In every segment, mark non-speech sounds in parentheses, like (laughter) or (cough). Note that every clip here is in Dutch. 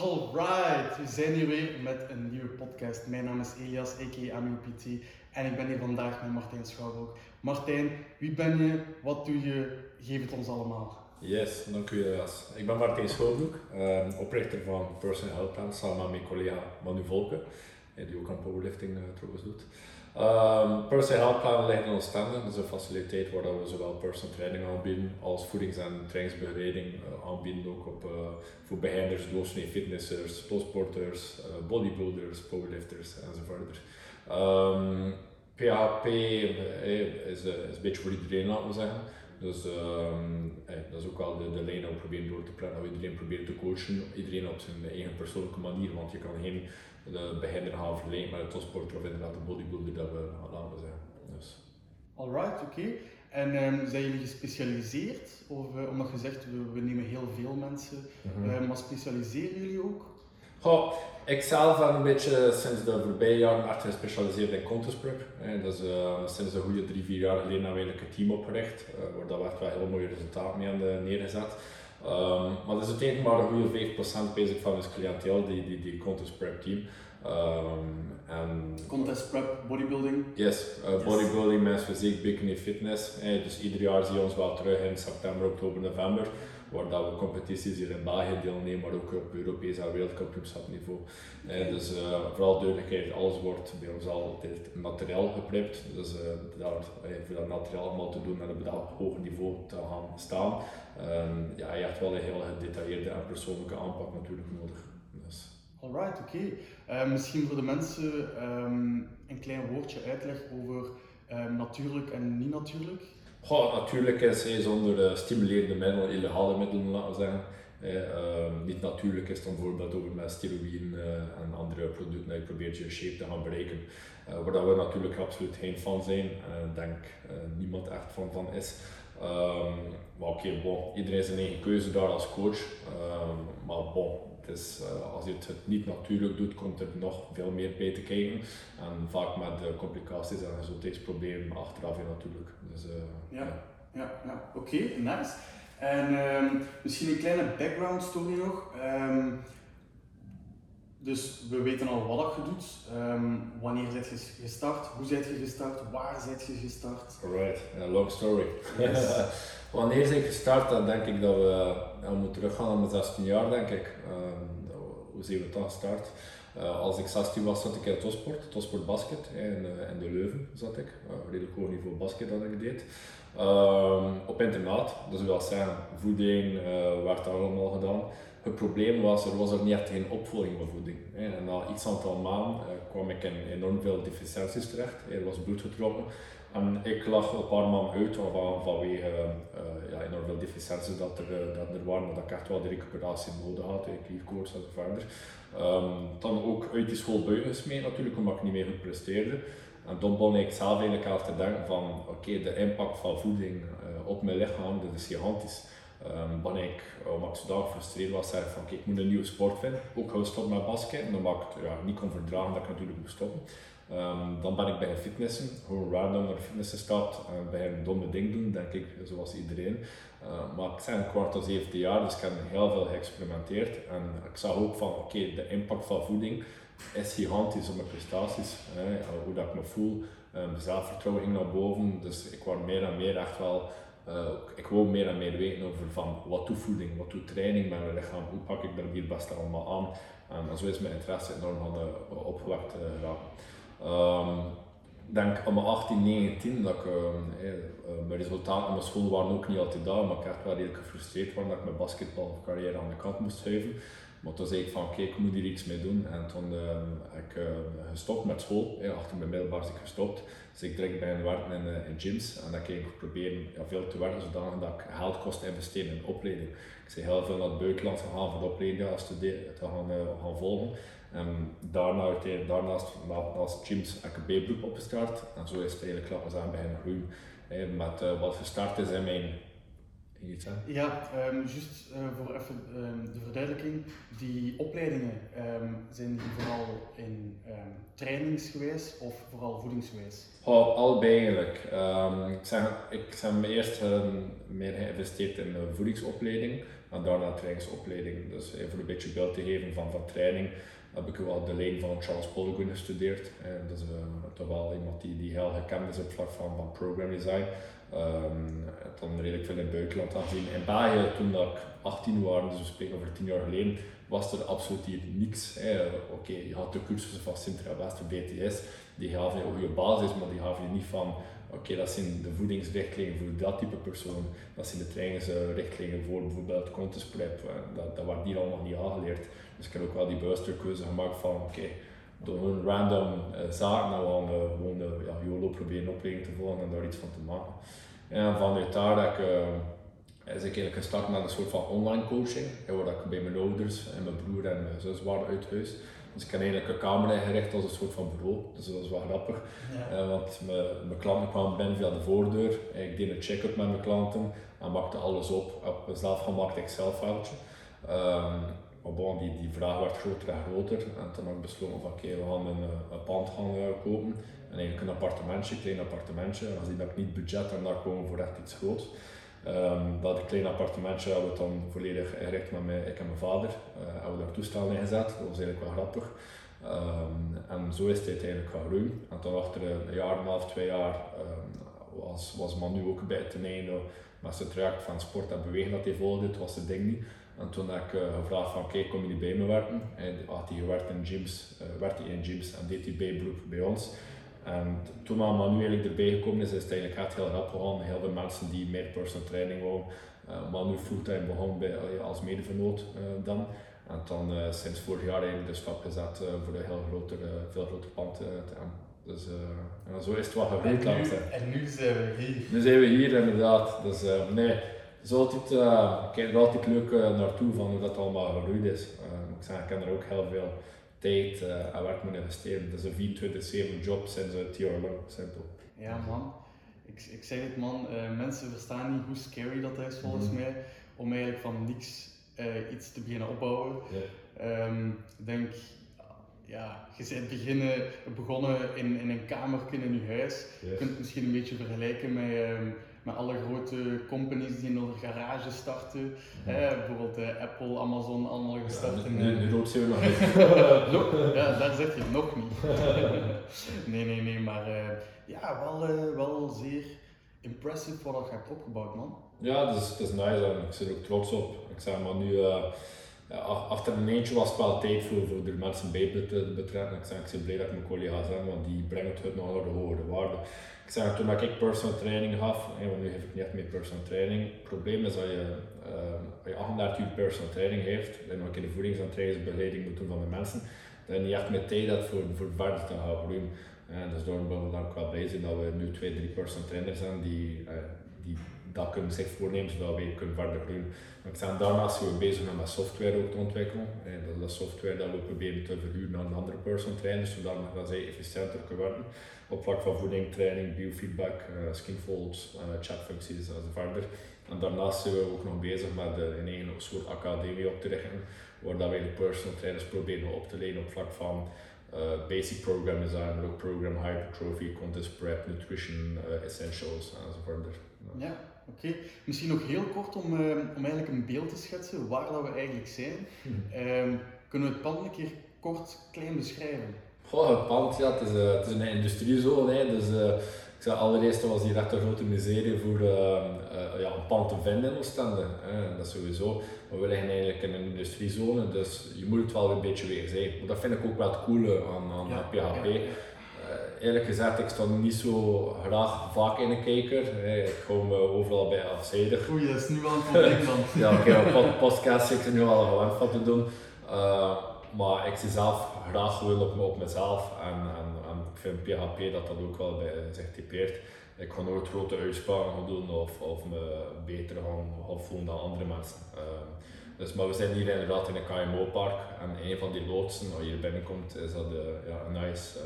Alright, we zijn hier weer met een nieuwe podcast. Mijn naam is Elias, a.k.a. AMUPT en ik ben hier vandaag met Martijn Schouwbroek. Martijn, wie ben je? Wat doe je? Geef het ons allemaal. Yes, dank u Elias. Ik ben Martijn Schouwbroek, uh, oprichter van Personal Health Plan, samen met mijn collega Manu Volke, die ook aan powerlifting uh, trouwens doet. Um, personal health plan ligt in. Dat is een faciliteit waar we zowel personal training aanbieden als voedings- en trainingsbegeleiding uh, aanbieden. Ook op, uh, voor beginners, doorsnee fitnessers, topsporters, uh, bodybuilders, powerlifters enzovoort. Um, PHP is, is een beetje voor iedereen, laten we zeggen. Dus um, eh, dat is ook wel de, de lijn dat we proberen door te. Dat we iedereen proberen te coachen, iedereen op zijn eigen persoonlijke manier. Want je kan geen de beginner gaan verlenen met een topsporter of inderdaad een bodybuilder, dat we laten zeggen. Dus. Alright, oké. En um, zijn jullie gespecialiseerd? Of, uh, omdat je zegt, we, we, nemen heel veel mensen, mm -hmm. uh, maar specialiseren jullie ook? Goh, ik zelf ben een beetje sinds de voorbije jaren echt gespecialiseerd in contest prep. Dus uh, sinds een goede drie, vier jaar geleden hebben we eigenlijk een team opgericht, waar dat echt wel heel mooie resultaten mee hebben neergezet. Um, maar dat is uiteindelijk maar een goede 5% bezig van ons cliënteel, die, die, die contest prep team. Um, en, contest prep, bodybuilding? Yes, uh, yes. bodybuilding, mens fysiek, bikini, fitness. Eh, dus ieder jaar zie je ons wel terug in september, oktober, november. Waar dat we competities hier in België deelnemen, maar ook op Europees en wereldkampioenschapniveau. Eh, dus uh, vooral duidelijkheid, alles wordt bij ons altijd materiaal geprept. Dus uh, daar, voor dat materiaal allemaal te doen en op dat hoog niveau te gaan staan. Um, ja, je hebt wel een heel gedetailleerde en persoonlijke aanpak natuurlijk nodig. Dus. Alright, oké. Okay. Uh, misschien voor de mensen um, een klein woordje uitleg over um, natuurlijk en niet natuurlijk. Goh, natuurlijk is zonder uh, stimulerende middelen, illegale middelen laten we zeggen. Uh, niet natuurlijk is dan bijvoorbeeld over met steroïden uh, en andere producten dat je probeert je shape te gaan bereiken. Uh, waar we natuurlijk absoluut geen fan zijn. Ik denk niemand echt van, van is. Um, maar oké, okay, bon, iedereen zijn eigen keuze daar als coach. Um, maar is, uh, als je het niet natuurlijk doet, komt er nog veel meer bij te kijken. En vaak met de complicaties en gezondheidsproblemen achteraf natuurlijk. Dus, uh, ja, ja, ja, ja. oké, okay, nice. En um, misschien een kleine background story nog. Um, dus we weten al wat je doet. Um, wanneer zit je gestart? Hoe zit je gestart? Waar zit je gestart? Alright, a long story. Yes. (laughs) wanneer ben ik gestart? Dan denk ik dat we, moeten teruggaan naar mijn 16 jaar, denk ik. Um, hoe zijn we dan gestart? Uh, als ik 16 was, zat ik in topsport, topsport basket. In, uh, in de Leuven zat ik. Uh, redelijk hoog niveau basket dat ik deed. Um, op internaat, dus wil zeggen, voeding werd allemaal gedaan. Het probleem was, er was er niet echt geen opvolging van voeding. En na iets aantal maanden kwam ik in enorm veel deficiënties terecht. Er was bloed getrokken. En ik lag een paar maanden uit van, vanwege uh, ja, enorm veel deficiënties dat er, dat er waren, dat ik echt wel de recuperatie nodig had, klierkoorts en verder. Um, dan ook uit die school buiten gesmeed natuurlijk, omdat ik niet meer goed presteerde. En dan begon ik zelf eigenlijk te denken van, oké, de impact van voeding op mijn lichaam, dat is gigantisch. Um, ben ik, omdat ik zodanig gefrustreerd was, zei van, ik moet een nieuwe sport vinden. Ook gaan stoppen met basket, omdat ik het ja, niet kon verdragen dat ik natuurlijk moest stoppen. Um, dan ben ik bij fitnessen, gewoon random naar fitness gestapt en bij een domme ding doen, denk ik, zoals iedereen. Uh, maar ik ben een kwart tot 17 jaar, dus ik heb heel veel geëxperimenteerd. En ik zag ook van, oké, de impact van voeding is gigantisch op mijn prestaties. Hè, hoe dat ik me voel, um, zelfvertrouwen ging naar boven, dus ik word meer en meer echt wel ik wil meer en meer weten over van wat doet voeding, wat doet training met mijn lichaam, hoe pak ik er hier best allemaal aan. En zo is mijn interesse enorm van opgewekt geraken. Um, ik denk aan mijn 18, 19 dat ik, uh, mijn resultaten aan mijn school waren ook niet altijd daar, maar ik echt wel gefrustreerd dat ik mijn basketbalcarrière aan de kant moest schuiven. Maar toen zei ik van oké, ik moet hier iets mee doen. En toen heb ik uh, gestopt met school. Achter mijn middelbaar is ik gestopt. Dus ik direct bij werken in, uh, in gyms. En dan ik proberen ja, veel te werken, zodat ik geld kost investeren in opleiding. Ik zei heel veel naar het buitenland gegaan voor de opleiding ja, te gaan, gaan volgen. En daarna, daarnaast, naast heb een B-beroep opgestart. En zo is het eigenlijk klappen aan beginnen groeien. Met wat gestart is in mijn Ja, um, juist uh, voor even um, de verduidelijking. Die opleidingen um, zijn die vooral in trainingsgewijs of vooral voedingsgewijs? Oh, allebei eigenlijk. ik, zeg, ik ben eerst meer geïnvesteerd in de voedingsopleiding en daarna trainingsopleiding. Dus even een beetje beeld te geven van, van training heb ik wel de lijn van Charles Poligon gestudeerd. En dat is uh, toch wel iemand die, die heel gekend is op vlak van, van program design. Um, het dan redelijk veel in het buitenland gezien. In België, toen dat ik 18 was, dus we spreken over 10 jaar geleden, was er absoluut hier niks. Oké, je had de cursussen van Sintra West of BTS, die gaven je goede basis, maar die gaven je niet van oké, dat zijn de voedingsrichtlijnen voor dat type persoon, dat zijn de trainingsrichtlijnen voor bijvoorbeeld contest prep, dat, dat werd hier allemaal niet aangeleerd. Dus ik heb ook wel die bewuste keuze gemaakt van oké, door een random uh, zaken en dan uh, gewoon de ja, YOLO proberen opleiding te volgen en daar iets van te maken. En vanuit daar dat ik, uh, is ik eigenlijk gestart met een soort van online coaching, waar ik bij mijn ouders en mijn broer en mijn zus waren uit huis. Dus ik heb eigenlijk een kamer ingericht als een soort van bureau, dus dat was wel grappig. Ja. want mijn, klanten kwamen binnen via de voordeur, ik deed een check-up met mijn klanten en maakte alles op op een zelfgemaakt Excel-foutje. Um, maar bon, die, die vraag werd groter en groter. En toen heb ik besloten van oké, we gaan een, eh, een pand gaan uh, kopen. En eigenlijk een appartementje, een klein appartementje. Aangezien dat ik niet budget en daar komen voor echt iets groots. Um, dat klein appartementje hebben we dan volledig ingericht met mij, ik en mijn vader. Uh, hebben we daar toestellen in gezet. Dat was eigenlijk wel grappig. Um, en zo is het uiteindelijk gaan. En toen achter een jaar en een half, twee jaar um, was, was nu ook bij het einde met zijn traject van sport en bewegen dat hij volgde. Het was het ding niet. En toen heb ik uh, gevraagd van kijk, kom je bij me werken? En had hij gewerkt in gyms, uh, werkte hij in gyms en deed hij bijberoep bij ons. En toen al nu eigenlijk erbij gekomen is, is het eigenlijk echt heel rap gegaan. Heel veel mensen die meer personal training wou. Uh, maar nu fulltime begon bij, als medevernoot dan. En dan sinds vorig jaar eigenlijk de stap gezet voor een heel groter, veel groter pand te hebben. Dus ja, zo is het wel gebeurd. En, en nu zijn we hier. Nu zijn we hier inderdaad. Dus nee, is altijd, ik kijk er altijd leuk naartoe van hoe dat allemaal gegroeid is. Uh, ik, zeg, ik heb er ook heel veel tijd uh, werk moeten investeren. Het is een 24-7 job sinds het jaar lang, simpel. Ja man, ik, ik zeg het man, mensen verstaan niet hoe scary dat is volgens mhm. mij om eigenlijk van niks iets te beginnen opbouwen. Yeah. Um, ik denk, ja, je bent beginnen, begonnen in, in een kamer in je huis. Je kunt het misschien een beetje vergelijken met... Um, met alle grote companies die in een garage starten. Hè, bijvoorbeeld uh, Apple, Amazon, allemaal gestart. Ja, nu, nu rood zijn we nog niet. ja, daar zeg je nog niet. (laughs) nee, nee, nee, maar uh, ja, wel, uh, wel zeer impressive wat je hebt opgebouwd, man. Ja, het is, het is nice en ik zit er ook trots op. Ik zeg maar nu, ja, achter een eentje was het wel tijd voor, voor de mensen bij te betrekken. Ik, zeg, ik ben blij dat ik mijn collega's heb, want die brengen het nog naar de hogere waarde. Ik zeg, toen ik personal training gaf, want nu geef ik niet echt meer personal training. Het probleem is dat je, uh, als je 38 uur personal training heeft, en nog een de voedings- en trainingsbegeleiding moet doen van de mensen, dat je niet echt meer hebt voor, voor verder te gaan groeien. Dus daarom ben ik ook wel blij zijn dat we nu twee, drie personal trainers zijn die, uh, die dat kunnen zich voornemen zodat we kunnen verder groeien. Maar ik zijn daarnaast zijn we bezig met software ook te ontwikkelen. En dat is dat software dat we proberen te verhuren aan andere personal trainers, zodat zij efficiënter kunnen worden op vlak van voeding, training, biofeedback, uh, skinfolds, uh, chatfuncties enzovoort. En daarnaast zijn we ook nog bezig met een eigen soort academie op te richten, waar dat wij de personal trainers proberen op te leiden op vlak van uh, basic program design, maar ook program hypertrophy, contest prep, nutrition, essentials enzovoort. Ja, oké. Misschien nog heel kort om, uh, om eigenlijk een beeld te schetsen waar dat we eigenlijk zijn. Um, (laughs) kunnen we het pand een keer kort klein beschrijven? Goh, het pand, ja, het is, uh, het is een industriezone. Hè, dus uh, ik zei allereerst was hier echt een grote miserie voor uh, ja, een pand te vinden in Oostende. Hè, dat sowieso. Maar we liggen eigenlijk in een industriezone, dus je moet het wel een beetje weer zijn. Maar dat vind ik ook wel het coole aan, aan ja, PHP. Ja, ja. eerlijk gezegd, ik sta niet zo graag vaak in een kijker. Ik kom overal bij afzijdig. Oei, dat is nu wel een probleem dan. (laughs) ja, oké, okay, podcast ik er nu al gewend van te doen. Maar ik zie zelf graag gewoon op, op mezelf en, en, ik vind PHP dat dat ook wel bij zich typeert. Ik ga nooit grote uitspraken doen of, of me beter gaan, voelen dan andere mensen. Uh, dus, maar we zijn hier inderdaad in een KMO-park en een van die loodsen, als je hier binnenkomt, is dat uh, ja, een nice uh,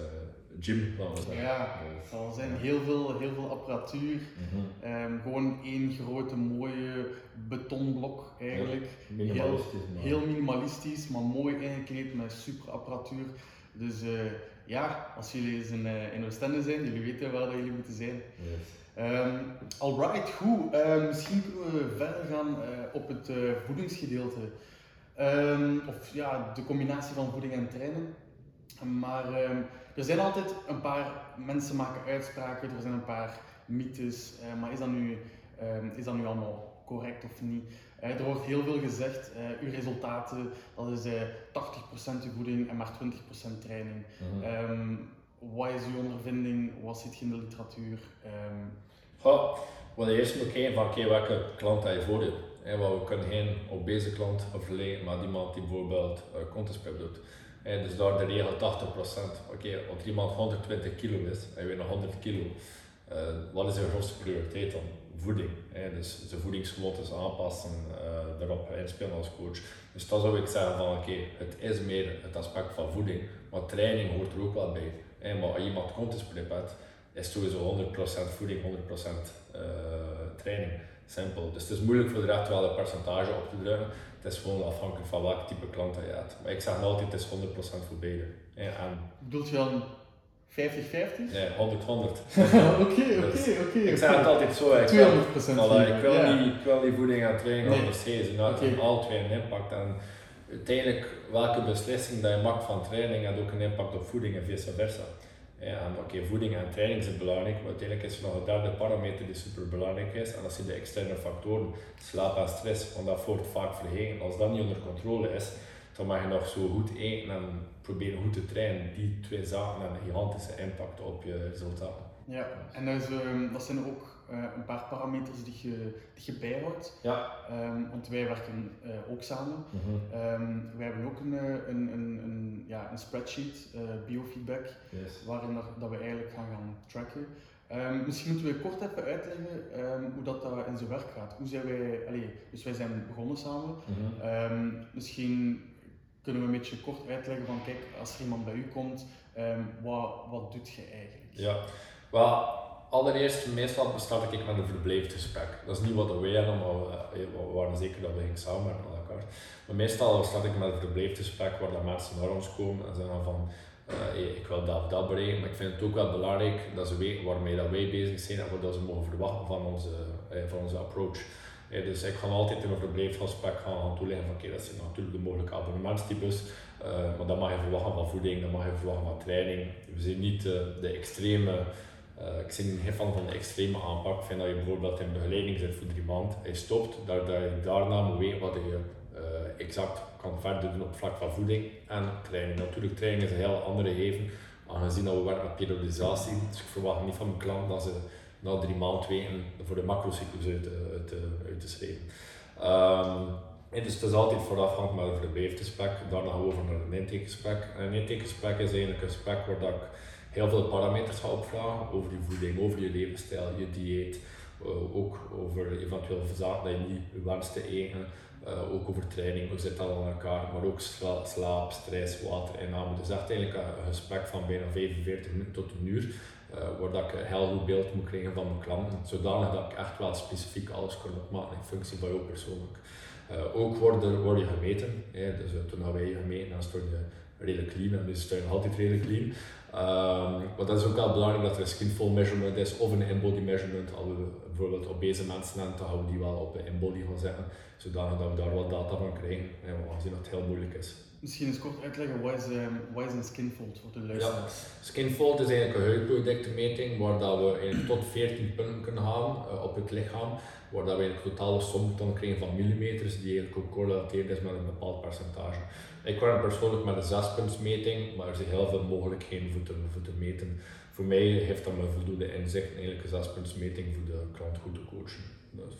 gym. Ja, er zijn heel veel, heel veel apparatuur. Mm -hmm. um, gewoon één grote mooie betonblok eigenlijk. Minimalistisch. maar- Heel minimalistisch, maar mooi ingekleed met super apparatuur. Dus eh, ja, als jullie eens in, eh, in Oostende zijn, jullie weten waar dat jullie moeten zijn. Yes. Ehm alright, goed. Ehm, misschien kunnen we verder gaan eh, op het voedingsgedeelte. Ehm, of ja, de combinatie van voeding en trainen. Maar ehm, er zijn altijd een paar mensen maken uitspraken, er zijn een paar mythes. eh, maar is dat, nu, ehm, is dat nu allemaal correct of niet? Eh, er wordt heel veel gezegd, eh, uw resultaten, dat is eh 80% uw voeding en maar 20% training. Ehm, wat is uw ondervinding? Wat zit je in de literatuur? Ehm, Goh, we willen eerst moet kijken van oké, welke klant heb je voor je. Hè, want we kunnen geen obese klant vergelijken met iemand die bijvoorbeeld uh, doet. Hè, dus daar de regel 80%. Oké, als iemand 120 kilo is en weer nog 100 kilo, eh, wat is de grootste prioriteit dan? Voeding. Dus zijn voedingsgewoontes aanpassen, eh daarop inspelen als coach. Dus dat zou ik zeggen van oké, het is meer het aspect van voeding, maar training hoort er ook wel bij. Maar als iemand contestprep hebt, is sowieso 100% voeding, 100% eh, training. Simpel. Dus het is moeilijk voor de rest wel een percentage op te drukken. Het is gewoon afhankelijk van welk type klant je hebt. Maar ik zeg altijd, het is 100% voor beide. Ja, en bedoelt je dan 50-50? nee, 100, 100. Oké, Dus oké, oké. Ik zeg het altijd zo. Ik wil, 200% voilà, ik wil, ja. niet, ik wil niet voeding en training Nee. zijn. Ze hebben Oké. alle twee een impact. En uiteindelijk, welke beslissing dat je maakt van training, heeft ook een impact op voeding en vice versa. Ja, en oké, voeding en training zijn belangrijk, maar uiteindelijk is er nog een derde parameter die super belangrijk is. En dat zijn de externe factoren, slaap en stress, want dat wordt vaak vergeten. Als dat niet onder controle is, dan mag je nog zo goed eten en proberen goed te trainen. Die twee zaken hebben een gigantische impact op je resultaten. Ja, en dat, ehm, dat zijn ook eh, een paar parameters die je, die je bijhoudt. Ja. Ehm, want wij werken eh, ook samen. Mhm. Ehm, wij hebben ook een, eh, een, een, een, ja, een spreadsheet, biofeedback, Yes. waarin dat, dat we eigenlijk gaan gaan tracken. Ehm, misschien moeten we kort even uitleggen hoe dat, dat in zijn werk gaat. Hoe zijn wij, allee, dus wij zijn begonnen samen. Mhm. Misschien kunnen we een beetje kort uitleggen van kijk, als er iemand bij u komt, wat, wat doet je eigenlijk? Ja, wel, allereerst, meestal bestart ik met een verblijfgesprek. Dat is niet wat wij hebben, maar we, we waren zeker dat we gingen samenwerken met elkaar. Maar meestal start ik met een verblijfgesprek waar dat mensen naar ons komen en zeggen van eh, ik wil dat of dat bereiken, maar ik vind het ook wel belangrijk dat ze weten waarmee dat wij bezig zijn en wat dat ze mogen verwachten van onze, eh, van onze approach. Eh, dus ik ga altijd in een verblijfsgesprek gaan, gaan toelichten van oké, dat zijn natuurlijk de mogelijke abonnementstypes, eh, maar dat mag je verwachten van voeding, dat mag je verwachten van training. We zijn niet eh, de extreme, eh, ik ben fan van de extreme aanpak. Ik vind dat je bijvoorbeeld in begeleiding zit voor drie maanden, je stopt, dat, dat je daarna moet weten wat je eh, exact kan verder doen op vlak van voeding en training. Natuurlijk, training is een heel andere geven, aangezien dat we werken met periodisatie. Dus ik verwacht niet van mijn klant dat ze na drie maanden weten voor de macrocyclus uit, uit, te- schrijven. Ehm, en dus het is altijd voorafgaand met een verblijfgesprek, daarna gaan we over naar een intakegesprek. En een intakegesprek is eigenlijk een gesprek waar dat ik heel veel parameters ga opvragen over je voeding, over je levensstijl, je dieet, eh, ook over eventueel zaken dat je niet wenst te eten, eh, ook over training, hoe zit dat aan elkaar, maar ook sla- slaap, stress, waterinname. Dus echt eigenlijk een gesprek van bijna 45 minuten tot een uur, eh, waar dat ik een heel goed beeld moet krijgen van mijn klanten, zodanig dat ik echt wel specifiek alles kan opmaken in functie van jou persoonlijk. Ook word, er, je gemeten, hè. dus toen hadden wij je gemeten, dan stond je redelijk clean en dus je nog altijd redelijk clean. Ehm, maar dat is ook wel belangrijk dat er een skinful measurement is of een in-body measurement. Als we bijvoorbeeld obese mensen hebben, dan gaan we die wel op een in-body gaan zetten, zodanig dat we daar wat data van krijgen, want aangezien dat het heel moeilijk is. Misschien eens kort uitleggen, wat is, wat is een skinfold voor de luisteraars? Skinfold is eigenlijk een huidproductenmeting waar dat we tot 14 punten kunnen halen eh, op het lichaam, waar dat we een totale som dan krijgen van millimeters die eigenlijk ook correlateerd is met een bepaald percentage. Ik werk persoonlijk met een 6-puntsmeting, maar er zijn heel veel mogelijkheden voor te, voor te meten. Voor mij heeft dat me voldoende inzicht in eigenlijk een 6-puntsmeting voor de klant goed te coachen. Dus,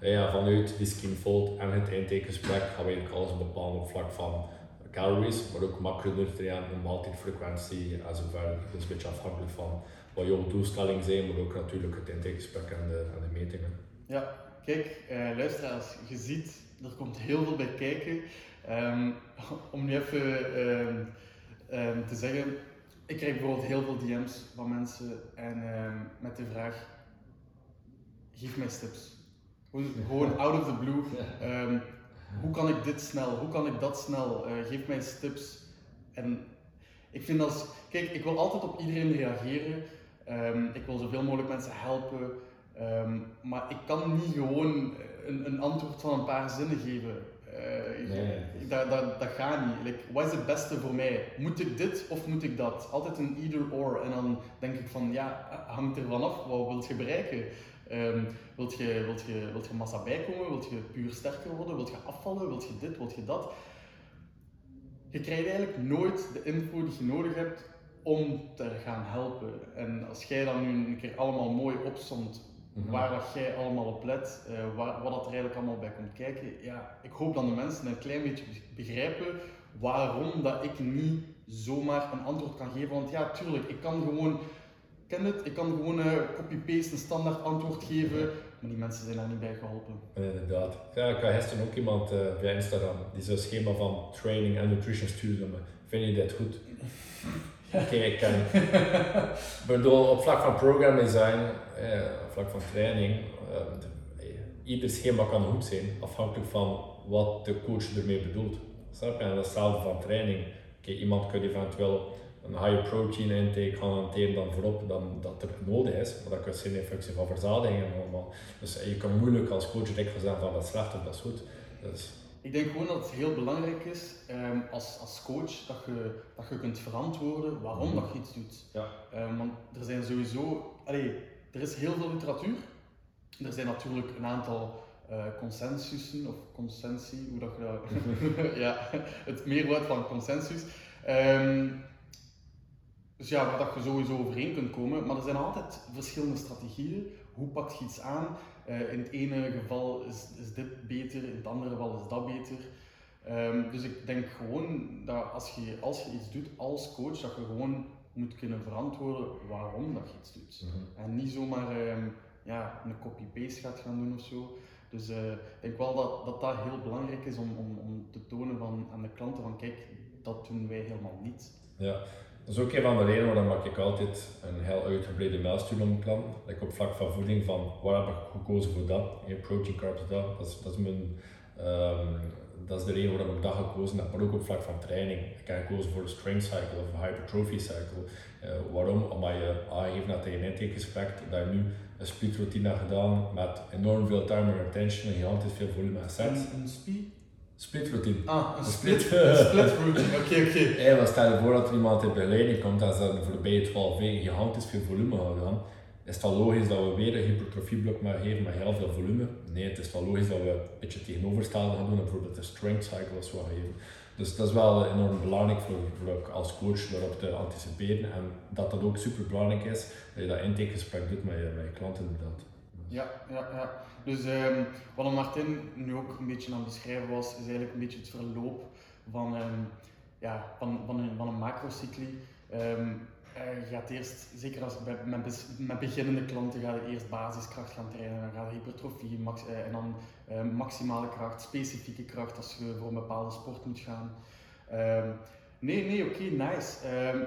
ja, vanuit die skinfold en het intakegesprek gaan we eigenlijk alles bepalen op vlak van calories, maar ook macronutriënten, maaltijdfrequentie en zo verder. Dus een beetje afhankelijk van wat jouw doelstellingen zijn, maar ook natuurlijk het intakegesprek en de, en de metingen. Ja, kijk, eh, luisteraars, je ziet, er komt heel veel bij kijken. Ehm, (laughs) om nu even ehm, ehm, te zeggen, ik krijg bijvoorbeeld heel veel DM's van mensen en met de vraag, geef mij tips. Gewoon out of the blue. Hoe kan ik dit snel? Hoe kan ik dat snel? Uh, geef mij tips. En ik vind dat, kijk, ik wil altijd op iedereen reageren. Ik wil zoveel mogelijk mensen helpen. Maar ik kan niet gewoon een, een, antwoord van een paar zinnen geven. Uh, nee. dat, dat, dat gaat niet. Like, wat is het beste voor mij? Moet ik dit of moet ik dat? Altijd een either or. En dan denk ik van, ja, hangt er vanaf. Wat wilt je bereiken? Um, wilt, je, wilt, je, wilt je massa bijkomen? Wilt je puur sterker worden? Wilt je afvallen? Wilt je dit? Wilt je dat? Je krijgt eigenlijk nooit de info die je nodig hebt om te gaan helpen. En als jij dan nu een keer allemaal mooi opstond mhm. waar dat jij allemaal op let, uh, waar, wat dat er eigenlijk allemaal bij komt kijken, ja, ik hoop dat de mensen een klein beetje begrijpen waarom dat ik niet zomaar een antwoord kan geven. Want ja, tuurlijk, ik kan gewoon ken het, ik kan gewoon uh, copy-paste een standaard antwoord geven, maar die mensen zijn daar niet bij geholpen. Inderdaad. Ja, ik had gisteren ook iemand uh, via Instagram die zo'n schema van training en nutrition stuurde me. Vind je dit goed? Oké, ik kan. bedoel, op vlak van program design, eh, op vlak van training, uh, ieder schema kan goed zijn, afhankelijk van wat de coach ermee bedoelt. Snap je? En hetzelfde van training. Iemand kan eventueel een higher protein intake gaan hanteren dan voorop dan dat er nodig is. Maar dat kan zijn in functie van verzadiging en allemaal. Dus je kan moeilijk als coach direct gaan zeggen van dat is slecht of dat is goed. Dus. Ik denk gewoon dat het heel belangrijk is um, als, als coach dat je, dat je kunt verantwoorden waarom mm. dat je iets doet. Ja. Um, want er zijn sowieso, allee, er is heel veel literatuur. Er zijn natuurlijk een aantal uh, consensussen of consensie, hoe dat je dat, (laughs) ja, het meerwoord van consensus. Um, dus ja, waar dat je sowieso overeen kunt komen. Maar er zijn altijd verschillende strategieën. Hoe pak je iets aan? Uh, in het ene geval is, is dit beter, in het andere geval is dat beter. Um, dus ik denk gewoon dat als je, als je iets doet als coach, dat je gewoon moet kunnen verantwoorden waarom dat je iets doet. Mhm. En niet zomaar um, ja, een copy-paste gaat gaan doen of zo. Dus uh, ik denk wel dat, dat dat heel belangrijk is om, om, om te tonen van, aan de klanten van kijk, dat doen wij helemaal niet. Ja, dat is ook een van de redenen waarom ik altijd een heel uitgebreide mailstuurplan. Like op vlak van voeding, van waar heb ik gekozen voor dat? protein, carbs, dat. Dat is, dat is mijn... Um, dat is de reden waarom ik dat gekozen heb, maar ook op vlak van training. Ik heb gekozen voor de strength cycle of hypertrophy cycle. Uh, waarom? Omdat je aangeeft net tegen een intakegesprek dat je nu een speed routine hebt gedaan met enorm veel time and attention en gigantisch veel volume en sets. Een, een speed? Split routine. Ah, een split, split routine, oké, oké. Okay. Stel je voor dat er iemand in begeleiding komt en ze de voorbije 12 weken gigantisch veel volume gaan gedaan. Is het dan logisch dat we weer een hypertrofieblok maar geven met heel veel volume? Nee, het is wel logisch dat we een beetje tegenovergestelde gaan doen en bijvoorbeeld een strength cycle zo geven. Dus dat is wel enorm belangrijk voor, voor als coach daarop te anticiperen en dat dat ook super belangrijk is dat je dat intakegesprek doet met je, met je klanten inderdaad. Ja, ja, ja. Dus um, wat Martin nu ook een beetje aan het beschrijven was, is eigenlijk een beetje het verloop van, um, ja, van, van, een, van een macrocycli. Um, je gaat eerst, zeker als met, met, beginnende klanten, ga je eerst basiskracht gaan trainen, dan ga je hypertrofie max, uh, en dan uh, maximale kracht, specifieke kracht als je voor een bepaalde sport moet gaan. nee, nee, oké, nice.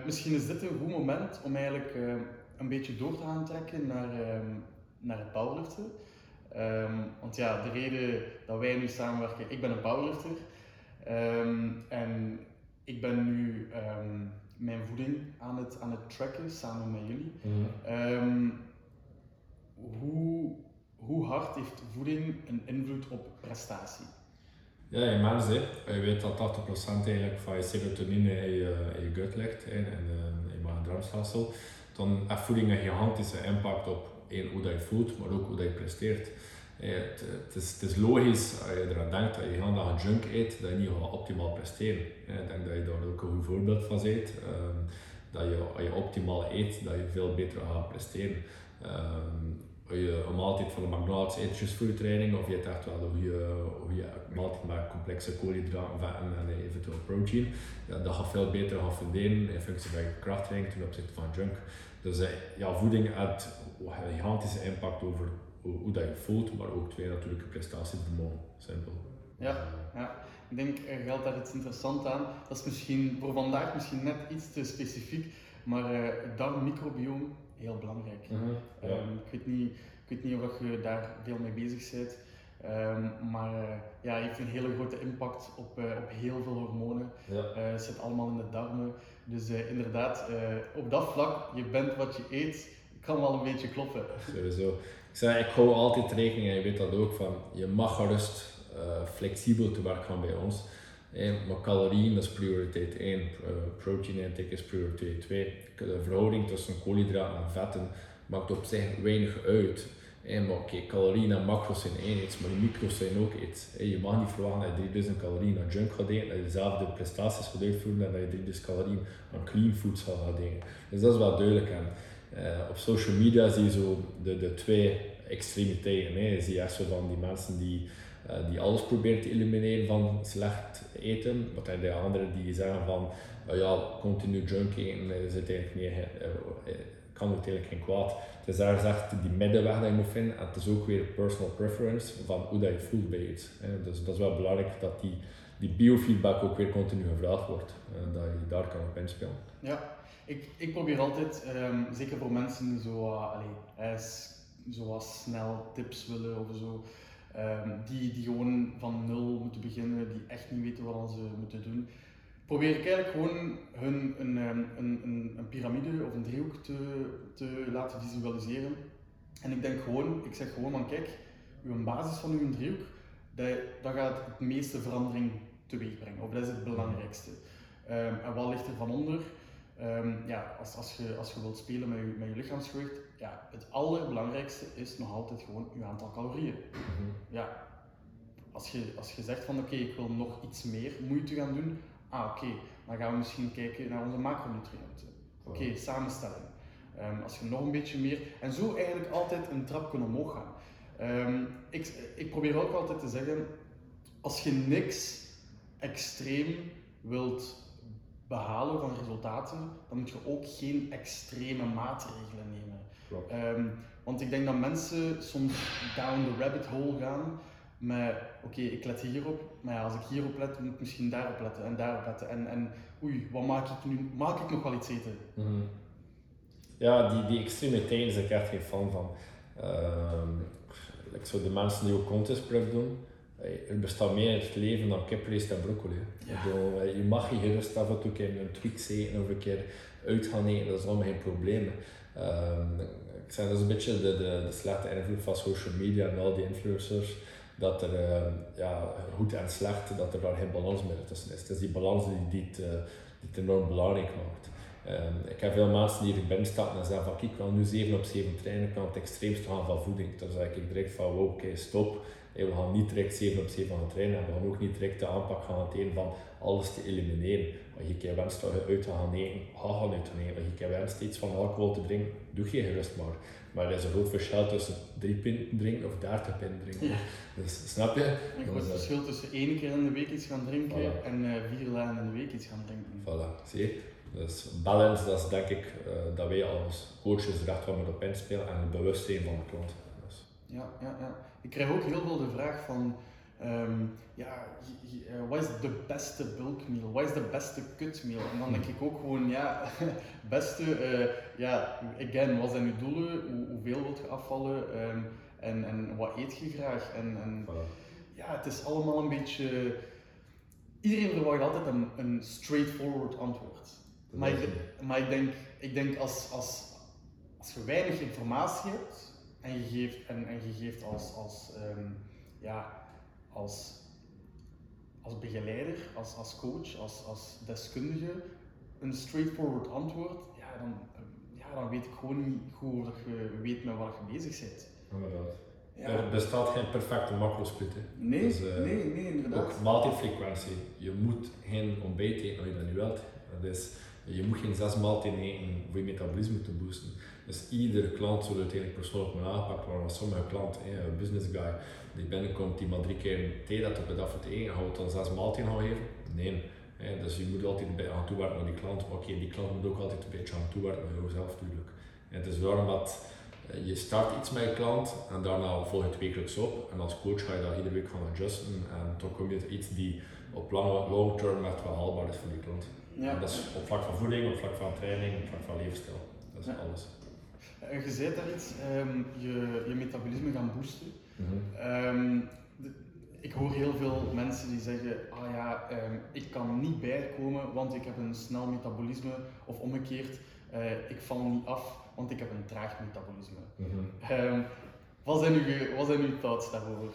misschien is dit een goed moment om eigenlijk een beetje door te gaan trekken naar naar het powerliften. Um, want ja, de reden dat wij nu samenwerken, ik ben een powerlifter um, en ik ben nu um, mijn voeding aan het, aan het tracken samen met jullie. Mm. hoe, hoe hard heeft voeding een invloed op prestatie? Ja, immens. Hè. Je weet dat 80% eigenlijk van je serotonine in je, in je gut ligt, in, in je maag-darmstelsel. Dan heeft voeding een gigantische impact op één, hoe dat je voelt, maar ook hoe dat je presteert. Eh, het, het, is, het, is, logisch als je eraan denkt dat je heel dag junk eet, dat je niet gaat optimaal presteren. Ik denk dat je daar ook een goed voorbeeld van bent. Um, dat je, als je optimaal eet, dat je veel beter gaat presteren. Um, als je een maaltijd van de McDonald's eet, voor je training, of je echt wel een goede, goede maaltijd met complexe koolhydraten, en eventueel protein, ja, dat gaat veel beter gaan verdelen in functie van je krachttraining ten opzichte van junk. Dus eh, ja, voeding heeft een gigantische impact over hoe, dat je voelt, maar ook twee natuurlijke prestatievermogen. Simpel. Ja, ja, ik denk er geldt daar iets interessants aan. Dat is misschien voor vandaag misschien net iets te specifiek, maar uh, het heel belangrijk. Mhm, ehm, ik, weet niet, ik weet niet of je daar veel mee bezig bent. Ehm, maar uh, ja, heeft een hele grote impact op, uh, op heel veel hormonen. Ja. Het zit allemaal in de darmen. Dus inderdaad, op dat vlak, je bent wat je eet, kan wel een beetje kloppen. (laughs) Sowieso. Ik zeg, ik hou altijd rekening, en je weet dat ook, van je mag gerust flexibel te werk gaan bij ons. maar calorieën is prioriteit 1, protein intake is prioriteit 2. De verhouding tussen koolhydraten en vetten maakt op zich weinig uit. Maar oké, calorieën en macro's zijn één iets, maar die micro's zijn ook iets. Je mag niet verwachten dat je 3000 calorieën aan junk gaat eten, dat je dezelfde prestaties gaat uitvoeren en dat je 3000 calorieën aan clean foods gaat eten. Dus dat is wel duidelijk. En, uh, op social media zie je zo de, de twee extremiteiten. Hè. Je ziet echt zo van die mensen die, uh, die alles proberen te elimineren van slecht eten, wat zijn de anderen die zeggen van uh, ja, continu junk eten is uiteindelijk niet, kan uiteindelijk geen kwaad. Het is daar gezegd die middenweg dat je moet vinden. En het is ook weer personal preference van hoe dat je voelt bij iets. Dus dat is wel belangrijk dat die, die biofeedback ook weer continu gevraagd wordt. En dat je daar kan op inspelen. Ja, ik, ik probeer altijd, um, zeker voor mensen die zo, allez, zoals snel tips willen of zo, um, die, die gewoon van nul moeten beginnen, die echt niet weten wat ze moeten doen probeer ik eigenlijk gewoon hun een, ehm, een, een, een piramide of een driehoek te, te laten visualiseren. En ik denk gewoon, ik zeg gewoon van kijk, uw basis van uw driehoek, dat, dat gaat het meeste verandering teweeg brengen. Of dat is het belangrijkste. Um, en wat ligt er van onder? Um, ja, als, als, je, als je wilt spelen met je, met je lichaamsgewicht, ja, het allerbelangrijkste is nog altijd gewoon je aantal calorieën. Mm Ja, als, je, als je zegt van oké, ik wil nog iets meer moeite gaan doen, ah oké, dan gaan we misschien kijken naar onze macronutriënten. Oké, samenstelling. Um, als je nog een beetje meer, en zo eigenlijk altijd een trapje omhoog gaan. Um, ik, ik probeer ook altijd te zeggen, als je niks extreem wilt behalen van resultaten, dan moet je ook geen extreme maatregelen nemen. Um, want ik denk dat mensen soms down the rabbit hole gaan maar oké, ik let hierop, maar ja, als ik hierop let, moet ik misschien daarop letten en daarop letten. En, en oei, wat maak ik nu? Maak ik nog wel iets eten? Mm Ja, die, die extremiteit is ik echt geen fan van. Uh, like zo de mensen die ook contest prep doen, er bestaat meer in het leven dan kipvlees en broccoli. Ja. Bedoel, je mag je gerust af en toe een een Twix eten of een keer uit gaan eten, dat is allemaal geen probleem. Um, ik zeg, dat is een beetje de, de, de slechte invloed van social media en al die influencers dat er uh, ja, goed en slecht, dat er daar geen balans meer tussen is. Het is die balans die, die, het, het enorm belangrijk maakt. Um, ik heb veel mensen die erbij stappen en zeggen van ik wil nu 7 op 7 trainen, ik kan het extreemst gaan van voeding. Dan zeg ik direct van wow, oké, stop. We gaan niet direct 7 op 7 gaan trainen en we gaan ook niet direct de aanpak gaan van alles te elimineren. Als je keer wenst dat je uit te gaan eten, ga gaan uit te eten. Als je keer wenst iets van alcohol te drinken, doe je gerust maar. Maar er is een groot verschil tussen drie pinten drinken of 30 pinten drinken. Ja. Dus snap je? Een groot verschil tussen één keer in de week iets gaan drinken en uh, vier dagen in de week iets gaan drinken. Voilà, zie je? Dus balance, dat is denk ik uh, dat wij als coaches er echt wel met op inspelen en het bewustzijn van de klant. Dus. Ja, ja, ja. Ik krijg ook heel veel de vraag van Um, ja, uh, wat is de beste bulkmeal? Wat is de beste kutmeal? En dan denk ik ook gewoon, ja, (laughs) beste, uh, ja, again, wat zijn je doelen? Hoe, hoeveel wilt je afvallen? Um, en, en wat eet je graag? En, en ja, het is allemaal een beetje, iedereen verwacht altijd een, een straightforward antwoord. Maar ik, maar ik denk, ik denk als, als, als je weinig informatie hebt en je geeft, en, en je geeft als, als um, ja, als, als begeleider, als, als coach, als, als deskundige een straightforward antwoord, ja, dan, ja, dan weet ik gewoon niet goed dat je weet met wat je bezig bent. Inderdaad. Ja. Er bestaat geen perfecte macrosplit. Nee, dus, uh, nee, nee, inderdaad. Ook maaltijdfrequentie. Je moet geen ontbijt eten als je dat nu wilt. Je moet geen zes maaltijden eten voor je metabolisme te boosten. Dus iedere klant zal uiteindelijk persoonlijk moeten aangepakt. Maar sommige klanten, een business guy, die binnenkomt, die maar drie keer thee dat op het af en eten, gaan we dan zes maaltijden gaan geven? Nee. dus je moet altijd aan toewerken naar die klant. Oké, die klant moet ook altijd een beetje aan toewerken naar jezelf natuurlijk. het is daarom dat eh, je start iets met je klant en daarna volg je het wekelijks op. En als coach ga je dat iedere week gaan adjusten en dan kom je iets die op lange long term echt wel haalbaar is voor die klant. Ja. dat is op vlak van voeding, op vlak van training, op vlak van levensstijl. Dat is alles. Je zei daar iets, um, je, je metabolisme gaan boosten. Mm -hmm. um, ik hoor heel veel mensen die zeggen, ah ja, ehm, ik kan niet bijkomen, want ik heb een snel metabolisme, of omgekeerd, eh, ik val niet af, want ik heb een traag metabolisme. Ehm, wat, zijn uw, wat zijn uw thoughts daarover?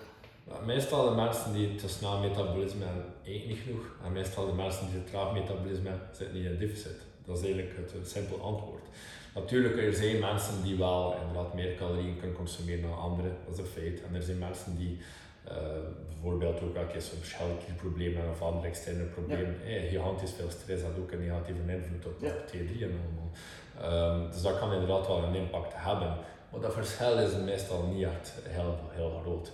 Meestal de mensen die te snel metabolisme hebben, eten niet genoeg. En meestal de mensen die te traag metabolisme hebben, zitten niet in een deficit. Dat is eigenlijk het, het simpel antwoord. Natuurlijk, er zijn mensen die wel inderdaad meer calorieën kunnen consumeren dan anderen, dat is een feit. En er zijn mensen die uh, bijvoorbeeld ook elke keer zo'n schelkierprobleem of andere externe problemen. Ja. Eh, gigantisch veel stress had ook een negatieve invloed op, ja. T3 en allemaal. Um, dus dat kan inderdaad wel een impact hebben. Maar dat verschil is meestal niet echt heel, heel groot.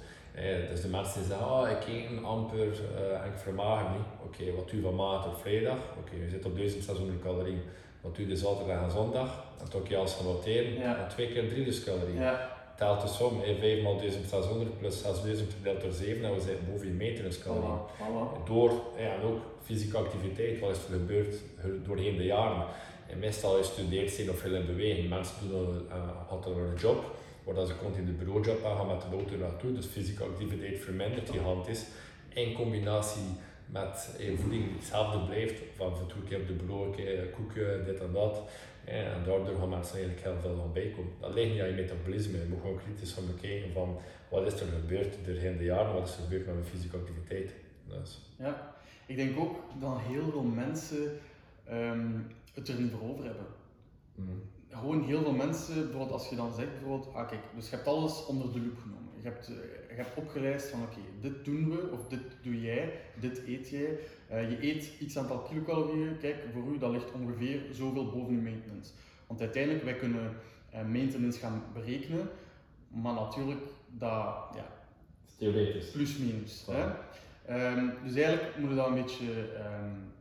Dus de mensen zeggen, oh, ik eet amper uh, en ik vermaag niet. Oké, okay, wat doe je van maandag tot vrijdag? Oké, okay, je zit op 1600 calorieën. Wat doe je de zaterdag en zondag? En toch je als noteren. Ja. En twee keer 3000 calorieën. Ja. Telt de som, 5 x 1600 plus 6000 verdeeld door 7 en we zitten boven je voilà. Door, ja, en ook fysieke activiteit, wat is er gebeurd doorheen de jaren. En meestal je studeert zijn of veel in beweging. Mensen doen uh, hadden een job waar ze continu de bureaujob aan gaan met de auto naartoe, dus fysieke activiteit vermindert gigantisch. In combinatie met eh, voeding die hetzelfde blijft, toe een keer op de bureau, koeken, dit en dat. En daardoor gaan mensen eigenlijk heel veel van bijkomen. Dat ligt niet aan je metabolisme. Je moet gewoon kritisch gaan bekijken van wat is er gebeurd doorheen de jaren, wat is er gebeurd met mijn fysieke activiteit. Dus. Ja, ik denk ook dat heel veel mensen um, het er niet voor over hebben. Mm gewoon heel veel mensen, bijvoorbeeld als je dan zegt, bijvoorbeeld, ah kijk, dus je hebt alles onder de loep genomen. Je hebt, uh, je hebt opgelijst van oké, dit doen we, of dit doe jij, dit eet jij. Uh, je eet x aantal kilocalorieën, kijk, voor u dat ligt ongeveer zoveel boven je maintenance. Want uiteindelijk, wij kunnen uh, maintenance gaan berekenen, maar natuurlijk, dat, ja, theoretisch. Plus minus. Hè? Um, dus eigenlijk moeten we dat een beetje um,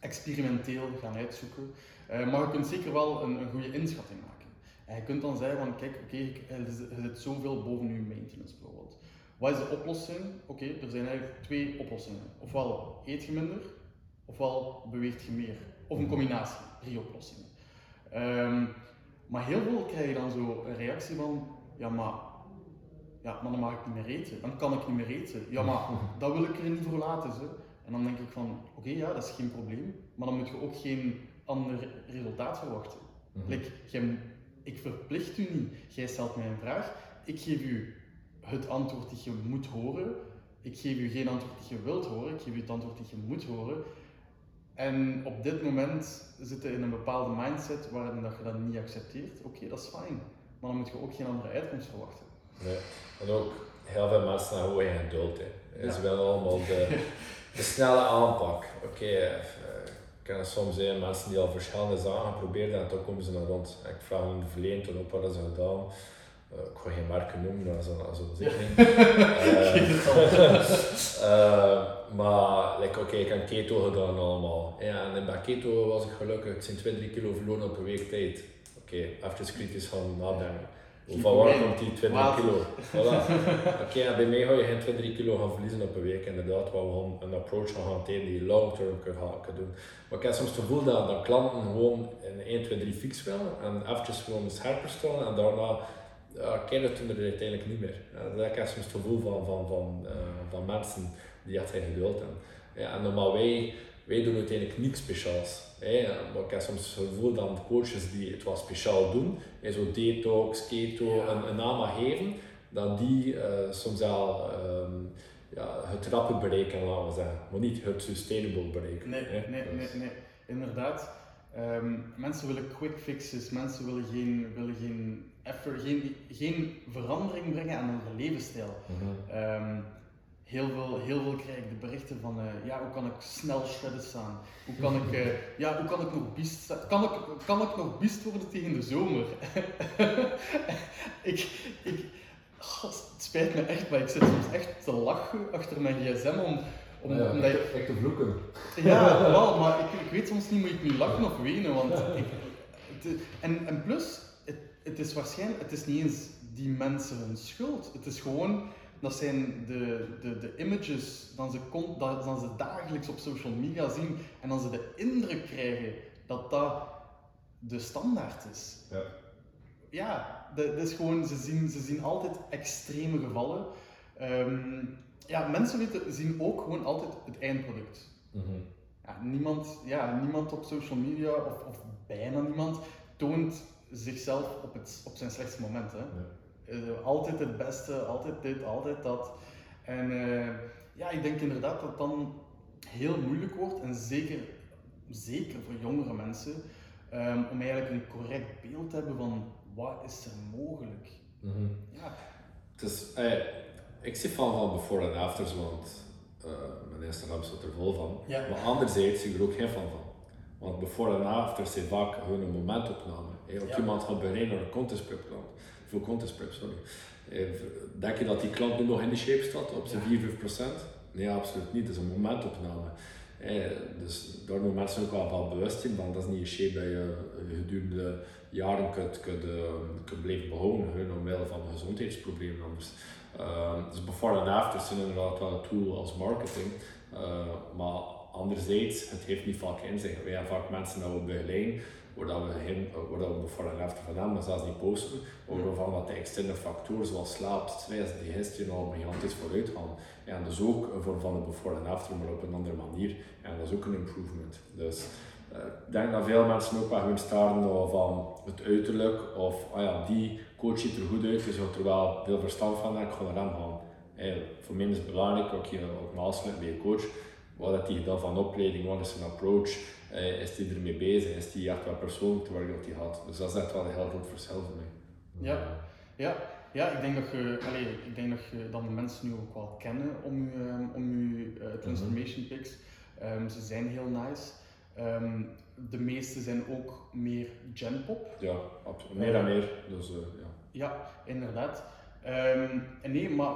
experimenteel gaan uitzoeken. Uh, maar je kunt zeker wel een, een goede inschatting maken. En je kunt dan zeggen van, kijk, oké, okay, er zit zoveel boven je maintenance bijvoorbeeld. Wat is de oplossing? Oké, okay, er zijn eigenlijk twee oplossingen. Ofwel eet je minder, ofwel beweegt je meer. Of een combinatie, drie oplossingen. Um, maar heel veel krijg je dan zo een reactie van, ja maar, ja, maar dan mag ik niet meer eten. Dan kan ik niet meer eten. Ja maar, (laughs) dat wil ik er niet voor laten. Ze. En dan denk ik van, oké, okay, ja, dat is geen probleem. Maar dan moet je ook geen ander resultaat verwachten. Mm -hmm. ik verplicht u niet. Jij stelt mij een vraag. Ik geef u het antwoord dat je moet horen. Ik geef u geen antwoord dat je wilt horen. Ik geef u het antwoord dat je moet horen. En op dit moment zitten in een bepaalde mindset waarin dat je dat niet accepteert. Oké, dat is fijn. Maar dan moet je ook geen andere uitkomst verwachten. Nee, en ook heel veel mensen hebben gewoon geen geduld. Ze willen allemaal de, de snelle aanpak. Oké, kan soms zijn mensen die al verschillende zaken proberen en toch komen ze naar ons. Ik vraag hun verleden toen op wat ze gedaan. Uh, ik ga geen merken noemen, dat is zo zeker niet. (laughs) uh, maar like, oké, okay, ik heb keto gedaan allemaal. Ja, en bij keto was ik gelukkig, het zijn 2, 3 kilo verloren op een week tijd. Oké, okay, even kritisch gaan nadenken. Van waar komt die 2, 3 kilo? Voilà. Oké, okay, bij mij ga je geen 2, 3 kilo gaan verliezen op een week. Inderdaad, waar we gaan een approach gaan hanteren die long term kan doen. Maar ik heb soms het gevoel dat, dat klanten gewoon in 1, 2, 3 fix willen en eventjes gewoon scherper stellen en daarna ja, kennen het er uiteindelijk niet meer. Dat heb ik soms het gevoel van, van, van, uh, van mensen die echt geen geduld hebben. Ja, en normaal wij, wij doen uiteindelijk niks speciaals. Hey, maar ik heb soms het gevoel dat coaches die het wat speciaal doen, hey, zo detox, keto, ja. een, een naam geven, dat die uh, soms al um, ja, het rappe bereiken, laten we zeggen, maar niet het sustainable bereiken. Nee, nee, nee, nee, nee, inderdaad. Um, mensen willen quick fixes, mensen willen geen, willen geen, effort, geen, geen verandering brengen aan hun levensstijl. Mm -hmm. um, heel veel, heel veel krijg ik de berichten van, uh, ja, hoe kan ik snel shredden staan? Hoe kan ik, uh, ja, hoe kan ik nog biest staan? Kan ik, kan ik nog biest worden tegen de zomer? (laughs) ik, ik, oh, het spijt me echt, maar ik zit soms echt te lachen achter mijn gsm om, om, ja, omdat ik... Echt te vloeken. Ja, (laughs) wel, maar ik, ik weet soms niet, moet ik nu lachen of wenen, want (laughs) ik, het, en, en plus, het, het is waarschijnlijk, het is niet eens die mensen hun schuld. Het is gewoon dat zijn de, de, de images dan ze, dan ze dagelijks op social media zien en dan ze de indruk krijgen dat dat de standaard is. Ja, ja dat, is gewoon, ze zien, ze zien altijd extreme gevallen. Um, ja, mensen weten, zien ook gewoon altijd het eindproduct. Mhm. Ja, niemand, ja, niemand op social media, of, of bijna niemand, toont zichzelf op, het, op zijn slechtste moment. Hè. Eh, altijd het beste, altijd dit, altijd dat. En eh, ja, ik denk inderdaad dat het dan heel moeilijk wordt, en zeker, zeker voor jongere mensen, ehm, om eigenlijk een correct beeld te hebben van wat is er mogelijk. Mhm. Ja, is, eh, ik zie van van before en afters, want eh, mijn Instagram staat er vol van. Ja. Maar anderzijds zie ik er ook geen van van. Want before en afters zijn vaak gewoon een momentopname. Eh, Ook Ja. iemand gaat beginnen naar een contest prep klant. Veel contest prep, sorry. Eh, Denk je dat die klant nu nog in de shape staat op zijn Ja. 4, 5 procent? Nee, absoluut niet. Het is een momentopname. Eh, dus daar moeten mensen ook wel van bewust zijn van dat is niet een shape dat je gedurende jaren kunt, kunt, eh, kunt blijven behouden, gewoon omwille van gezondheidsproblemen anders. Dus before en after zijn inderdaad wel een tool als marketing, maar anderzijds, het heeft niet vaak in zich. Wij hebben vaak mensen dat we begeleiden, waar dat we, geen, waar dat we before en after van hebben, maar zelfs niet posten, waarvan dat de externe factoren zoals slaap, stress, digestie al gigantisch vooruit gaan. En dat is ook een vorm van een before en after, maar op een andere manier. En dat is ook een improvement. Dus eh, ik denk dat veel mensen ook wel gewoon staren van het uiterlijk of ah ja, die coach ziet er goed uit, dus je gaat er wel veel verstand van en ik ga hem gaan. Voor mij is het belangrijk, ook, hier, ook naast bij je coach, wat heeft hij gedaan van opleiding, wat is zijn approach, eh, is hij ermee bezig, is hij echt wel persoonlijk te werk dat hij had. Dus dat is echt wel een heel groot verschil voor mij. Ja. Ja, ja ik, denk dat je, allee, ik denk dat je dan de mensen nu ook wel kennen om je, ehm, om je eh, transformation picks. Ehm, ze zijn heel nice. Ehm, de meeste zijn ook meer genpop. Ja, meer en meer. Dus eh, ja. Ja, inderdaad. Nee, maar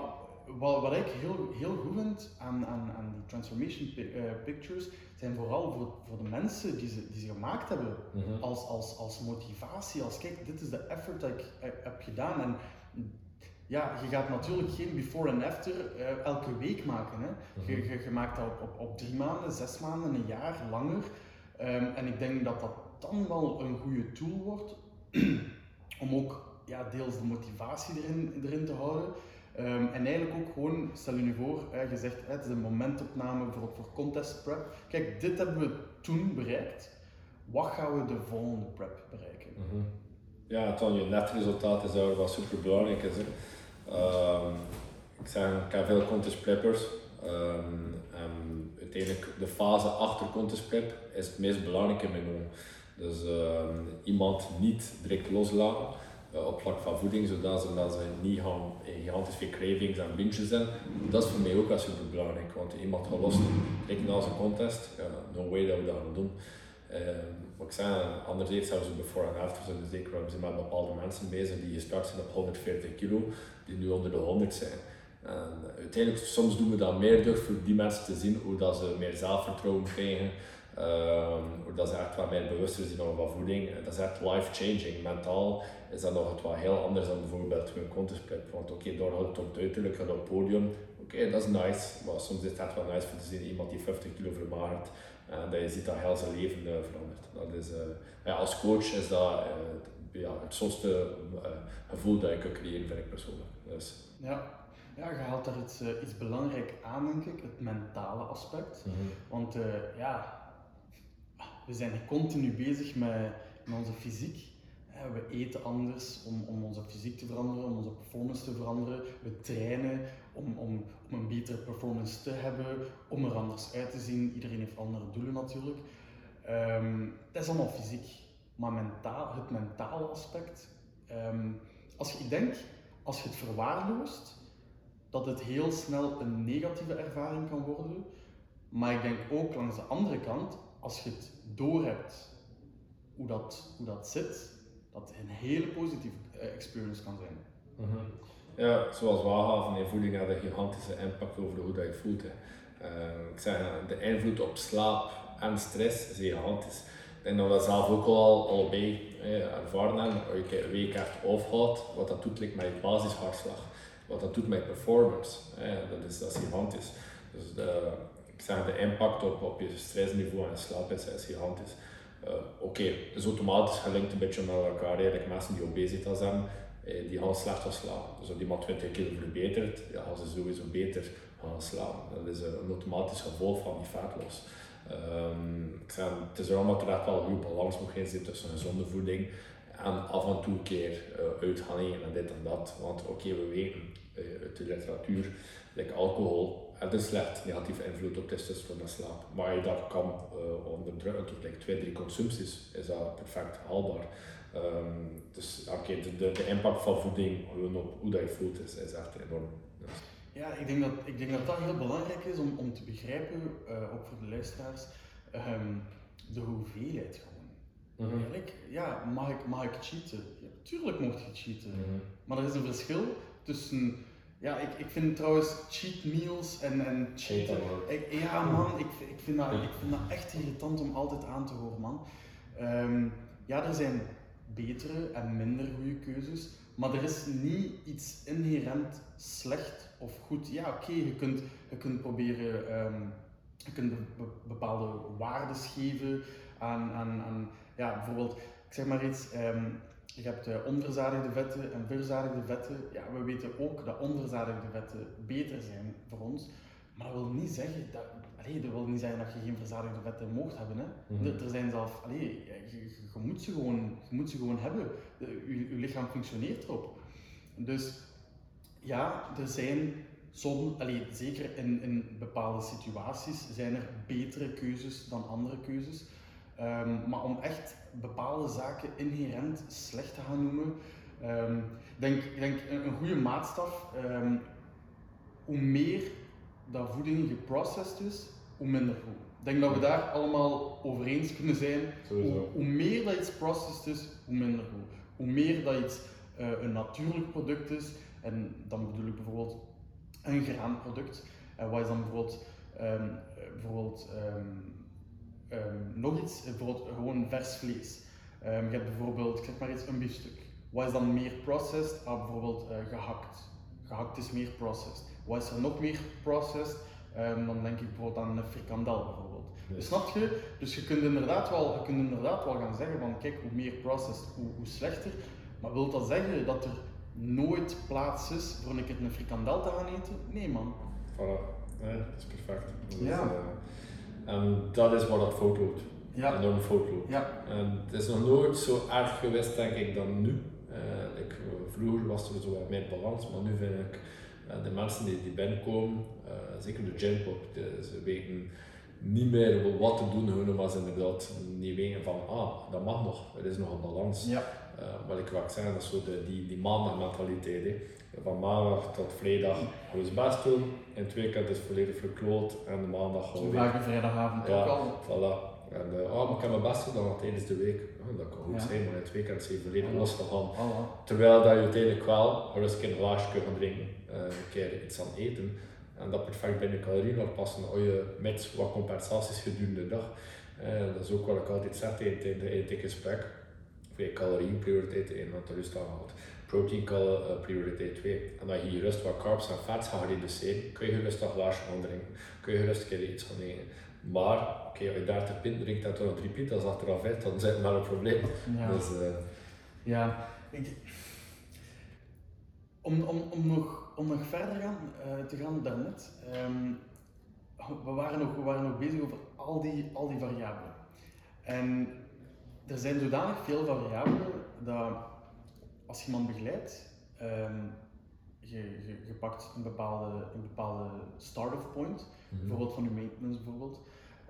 wat, wat ik heel, heel goed vind aan, aan, aan die transformation pi- eh, pictures, zijn vooral voor, voor de mensen die ze, die ze gemaakt hebben Mhm. als, als, als motivatie, als kijk, dit is de effort dat ik eh, heb gedaan. En ja, je gaat natuurlijk geen before en after eh, elke week maken. Hè. Je, je, je maakt dat op, op, op drie maanden, zes maanden, een jaar, langer. Ehm, en ik denk dat dat dan wel een goede tool wordt (clears throat) om ook ja, deels de motivatie erin, erin te houden. Ehm, en eigenlijk ook gewoon, stel je nu voor, hè, je zegt het is een momentopname voor, contest prep. Kijk, dit hebben we toen bereikt. Wat gaan we de volgende prep bereiken? Mhm. Ja, dan je netresultaat is daar wat super belangrijk is. Ehm, ik zeg, ik heb veel contest preppers. Ehm, en de fase achter contest prep is het meest belangrijke in mijn. Dus iemand niet direct loslaten op vlak van voeding, zodat ze, dat ze niet gaan gigantisch veel cravings en bintjes zijn. Dat is voor mij ook super belangrijk, want iemand gaat los direct na zijn contest, no way dat we dat gaan doen. Ehm, wat ik zei, anderzijds zouden ze before en after zijn zeker we met bepaalde mensen bezig die gestart zijn op 140 kilo, die nu onder de 100 zijn. En uiteindelijk, soms doen we dat meer door voor die mensen te zien hoe dat ze meer zelfvertrouwen krijgen, ehm, hoe dat ze echt wat meer bewuster zijn over voeding. Dat is echt life-changing. Mentaal is dat nog het wat heel anders dan bijvoorbeeld een contest prep. Want oké, door gaat het het uiterlijk, gaat op het podium. Oké, dat is nice, maar soms is het echt wel nice om te zien iemand die 50 kilo vermagert en dat je ziet dat heel zijn leven eh, verandert. Dat is, eh, ja, als coach is dat eh, ja, het zonste eh, gevoel dat je kunt creëren, vind ik persoonlijk. Dus, Ja, ja je haalt daar iets, eh, iets belangrijk aan, denk ik, het mentale aspect. Want eh, ja, we zijn continu bezig met, onze fysiek. Eh, We eten anders om, om onze fysiek te veranderen, om onze performance te veranderen. We trainen om, om, om een betere performance te hebben, om er anders uit te zien. Iedereen heeft andere doelen natuurlijk. Ehm, dat is allemaal fysiek. Maar mentaal, het mentale aspect, ehm, als je, ik denk, als je het verwaarloost, dat het heel snel een negatieve ervaring kan worden. Maar ik denk ook langs de andere kant, als je het doorhebt hoe dat, hoe dat zit, dat een hele positieve eh, experience kan zijn. Ja, zoals we aangaven, in voeding had een gigantische impact over hoe dat je voelt. Hè. Eh, ik zeg, de invloed op slaap en stress is gigantisch. Ik denk dat we zelf ook al, al bij eh, ervaren. Als je een week echt afgaat, wat dat doet met je basishartslag, wat dat doet met performance. Eh, dat, is, dat is gigantisch. Dus de, ik zeg, de impact op, op je stressniveau en slaap is, is gigantisch. Eh, Oké, dus automatisch gelinkt een beetje met elkaar. Eigenlijk mensen die obesitas hebben, eh, die gaan slechter slapen. Dus als iemand 20 kilo verbetert, ja, gaan ze sowieso beter gaan slaan. Dat is een automatisch gevolg van die vetlos. Um, ik zeg, het is er echt wel een goede balans moet zijn tussen gezonde voeding en af en toe een keer uh, en dit en dat. Want oké, we weten uh, uit de literatuur, like alcohol heeft een slecht negatieve invloed op testosteron en slaap. Maar je dat kan uh, onderdrukken tot like, twee, drie consumpties, is dat perfect haalbaar. Um, dus okay, de, de, de, impact van voeding op hoe dat je voelt is, is echt enorm. Dus. Ja, ik denk, dat, ik denk dat dat heel belangrijk is om, om te begrijpen, ook voor de luisteraars, um, de hoeveelheid. Mm -hmm. Eigenlijk, ja, mag ik, mag ik cheaten? Ja, tuurlijk mocht je cheaten. Mm -hmm. Maar er is een verschil tussen ja, ik, ik vind trouwens cheat meals en, en cheaten. Ik, ja, man, ik, ik, vind dat, ik vind dat echt irritant om altijd aan te horen, man. Um, ja, er zijn betere en minder goede keuzes, maar er is niet iets inherent slecht of goed. Ja, oké, okay, je, kunt, je kunt proberen, um, je kunt bepaalde waardes geven aan, aan, aan ja, bijvoorbeeld, ik zeg maar iets. Um, je hebt uh, onverzadigde vetten en verzadigde vetten. Ja, we weten ook dat onverzadigde vetten beter zijn voor ons. Maar dat wil niet zeggen dat, allee, dat, wil niet zeggen dat je geen verzadigde vetten mocht hebben. Hè. Mm -hmm. er, zijn zelf, allee, je, moet ze gewoon, je moet ze gewoon hebben. Je, je lichaam functioneert erop. Dus ja, er zijn som, allee, zeker in, in bepaalde situaties, zijn er betere keuzes dan andere keuzes. Um, maar om echt bepaalde zaken inherent slecht te gaan noemen, um, denk, denk een, een goede maatstaf, um, hoe meer dat voeding geprocessed is, hoe minder goed. Ik denk dat we daar allemaal over eens kunnen zijn. Hoe, hoe, meer dat iets processed is, hoe minder goed. Hoe meer dat iets uh, een natuurlijk product is, en dan bedoel ik bijvoorbeeld een graanproduct. En wat is dan bijvoorbeeld, bijvoorbeeld um, nog iets, bijvoorbeeld gewoon vers vlees. Um, je hebt bijvoorbeeld, ik zeg maar iets, een biefstuk. Wat is dan meer processed? Ah, bijvoorbeeld uh, gehakt. Gehakt is meer processed. Wat is er nog meer processed? Um, dan denk ik bijvoorbeeld aan een frikandel bijvoorbeeld. Dus snap je? Dus je kunt, inderdaad wel, je kunt inderdaad wel gaan zeggen van kijk, hoe meer processed, hoe, hoe slechter. Maar wil dat zeggen dat er nooit plaats is voor een keer een frikandel te gaan eten? Nee man. Voilà, nee, dat is perfect. Dat ja. Is, uh, en dat is wat dat fout loopt. Ja. Enorm fout loopt. Ja. En het is nog nooit zo erg geweest, denk ik, dan nu. Uh, ik, vroeger was er zo wat meer balans, maar nu vind ik uh, de mensen die, die binnenkomen, uh, zeker de gympop, ze weten niet meer wat te doen, maar ze inderdaad niet weten van, ah, dat mag nog, er is nog een balans. Ja. Wat ik wil zeggen, dat is zo de, die, die maandag mentaliteit van maandag tot vrijdag gaan we best doen. In het weekend is het volledig verkloot en de maandag gaan we. Vaak vrijdagavond ja, ook al. Voilà. En uh, oh, maar ik heb mijn best gedaan tijdens de week. Oh, dat kan goed ja. zijn, maar in het weekend zijn volledig ja. losgegaan. Terwijl dat je uiteindelijk wel eens een keer een glaasje kunt drinken, uh, een keer iets aan eten. En dat perfect binnen calorieën laat passen, als je met wat compensaties gedurende de dag. Uh, dat is ook wat ik altijd zeg in het gesprek. Je calorieën prioriteit 1, want er is dat altijd protein uh, prioriteit 2. En dat je hier rust wat carbs en fats gaat reduceren, kun je gerust een glaasje gaan drinken, kun je gerust een keer iets gaan eten. Maar, oké, okay, als je 30 pint drinkt en toch nog 3 pint, als achteraf uit, dan zit wel een probleem. Ja, dus, uh, ja ik, om, om, om, nog, om nog verder gaan, uh, te gaan daarnet, um, we, waren nog, we waren nog bezig over al die, al die variabelen. En er zijn zodanig veel variabelen dat als je iemand begeleidt, um, je, je, je, pakt een bepaalde, een bepaalde start-off point, mm bijvoorbeeld van je maintenance bijvoorbeeld.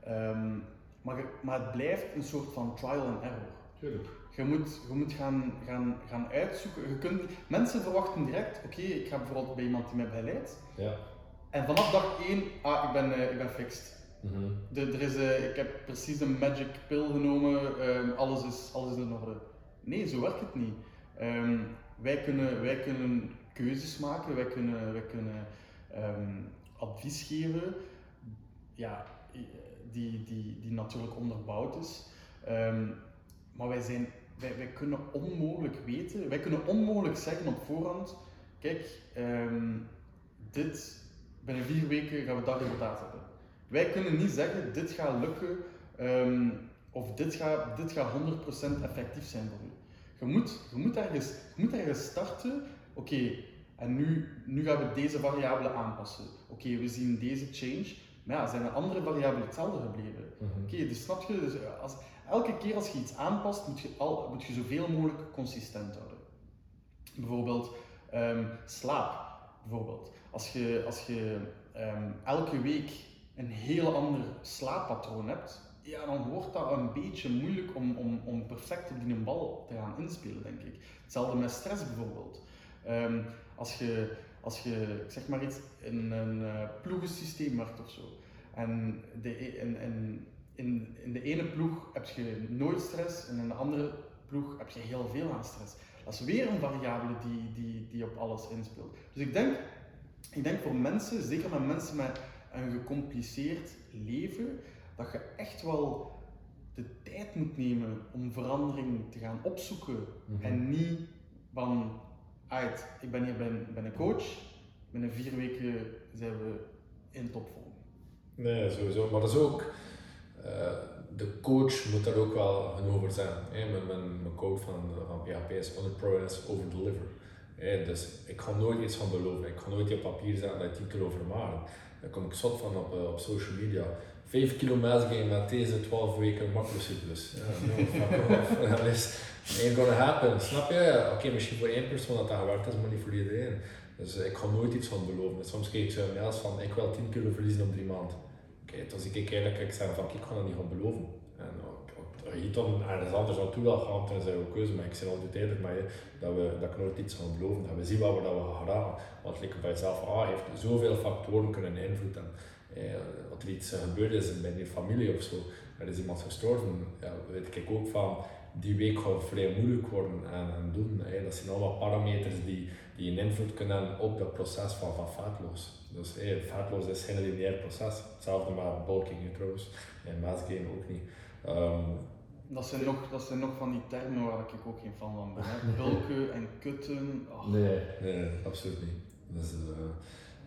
Um, maar, maar het blijft een soort van trial and error. Tuurlijk. Je moet, je moet gaan, gaan, gaan uitzoeken. Je kunt, mensen verwachten direct, oké, okay, ik ga bijvoorbeeld bij iemand die mij begeleidt. Ja. En vanaf dag 1, ah, ik ben, uh, ik ben fixed. De, er is, uh, ik heb precies een magic pill genomen, um, alles, is, alles is in orde. Nee, zo werkt het niet. Um, wij, kunnen, wij kunnen keuzes maken, wij kunnen, wij kunnen um, advies geven ja, die, die, die natuurlijk onderbouwd is. Maar wij, zijn, wij, wij kunnen onmogelijk weten, wij kunnen onmogelijk zeggen op voorhand, kijk, dit, binnen vier weken gaan we dat resultaat hebben. Wij kunnen niet zeggen, dit gaat lukken, of dit gaat, dit gaat 100% effectief zijn voor u. Je moet, je moet, ergens, je moet ergens starten. Oké, En nu, nu gaan we deze variabele aanpassen. Oké, we zien deze change, maar ja, zijn er andere variabelen hetzelfde gebleven? Mhm. Oké, dus snap je? Dus als, elke keer als je iets aanpast, moet je, al, moet je zoveel mogelijk consistent houden. Bijvoorbeeld ehm, slaap. Bijvoorbeeld. Als je, als je ehm, elke week een heel ander slaappatroon hebt, ja, dan wordt dat een beetje moeilijk om, om, om perfect op die bal te gaan inspelen, denk ik. Hetzelfde met stress bijvoorbeeld. Ehm, als, je, als je, zeg maar iets, in een uh, ploegensysteem werkt of zo, en de, in, in, in, in de ene ploeg heb je nooit stress en in de andere ploeg heb je heel veel aan stress. Dat is weer een variabele die, die, die op alles inspeelt. Dus ik denk, ik denk voor mensen, zeker met mensen met een gecompliceerd leven, dat je echt wel de tijd moet nemen om verandering te gaan opzoeken. Mhm. En niet van, uit, ik ben hier ben, ben een coach, binnen vier weken zijn we in topvorm. Nee, sowieso. Maar dat is ook, eh, de coach moet daar ook wel een over zijn. Hè? Mijn, mijn, mijn quote van, van PHP is under promise, over deliver. Hè? Dus ik ga nooit iets van beloven. Ik ga nooit op papier zetten dat je 10 kilo vermageren. Daar kom ik zot van op, uh, op social media. 5 kilo gain met deze 12 weken macrocyclus. Ja, no. Dat is (laughs) ain't gonna happen, snap je? Oké, misschien voor één persoon dat dat gewerkt is, maar niet voor iedereen. Dus ik ga nooit iets van beloven. Soms krijg ik zo mails van, ik wil 10 kilo verliezen op 3 maanden. Oké, okay, dus ik eerlijk ik zeg van, ik ga dat niet gaan beloven. Je dan ergens anders naartoe wil gaan, dat jouw keuze. Maar ik zeg altijd met je, dat, we, dat ik nooit iets gaan beloven. Dat we zien wat we, dat we gaan. Want like bij jezelf, ah, heeft zoveel factoren kunnen invloeden. Eh, wat er iets gebeurd is bij je familie of zo, er is iemand gestorven, ja, weet ik ook van, die week gaat vrij moeilijk worden en, en doen. Hè. Dat zijn allemaal parameters die, die een invloed kunnen hebben op het proces van, van vetloos. Dus hey, vetloos is geen lineair proces. Hetzelfde met bulking trouwens, en mass gain ook niet. Um, dat zijn, nog, dat zijn nog van die termen waar ik ook geen fan van ben. Hè. (laughs) Bulken en kutten. Oh. Nee, nee, absoluut niet. Dus,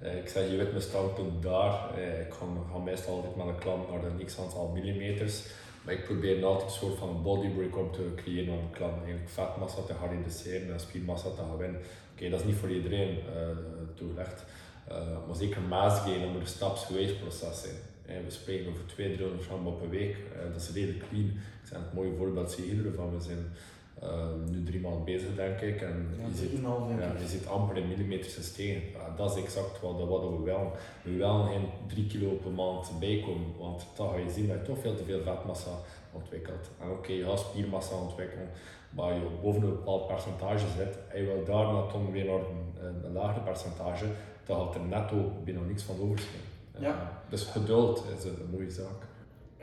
uh, ik zeg, je weet mijn standpunt daar. Ik ga, ga meestal altijd met een klant naar een x aantal millimeters. Maar ik probeer altijd een soort van bodybreak om te creëren aan de klant. Eigenlijk vetmassa te gaan reduceren en spiermassa te gaan winnen. Oké, okay, dat is niet voor iedereen uh, toegelegd. Uh, maar zeker maasgain, dat moet een stapsgewijs proces zijn. Uh, we spreken over 200, 300 gram een week. dat is redelijk clean. Ik zeg het mooie voorbeeld, zie iedere van. We zijn nu drie maanden bezig, denk ik. En ja, je, ziet, ja, je ziet amper in millimeters dat is exact wat, wat we willen. We willen geen 3 kilo per maand bijkomen, want dan ga je zien dat je toch veel te veel vetmassa ontwikkelt. En oké, okay, je gaat spiermassa ontwikkelen, maar je boven een bepaald percentage zit en je wil daarna dan weer naar een, een, een lager percentage, dan gaat er netto bijna niks van overschieten. Ja. Dus geduld is een, een mooie zaak.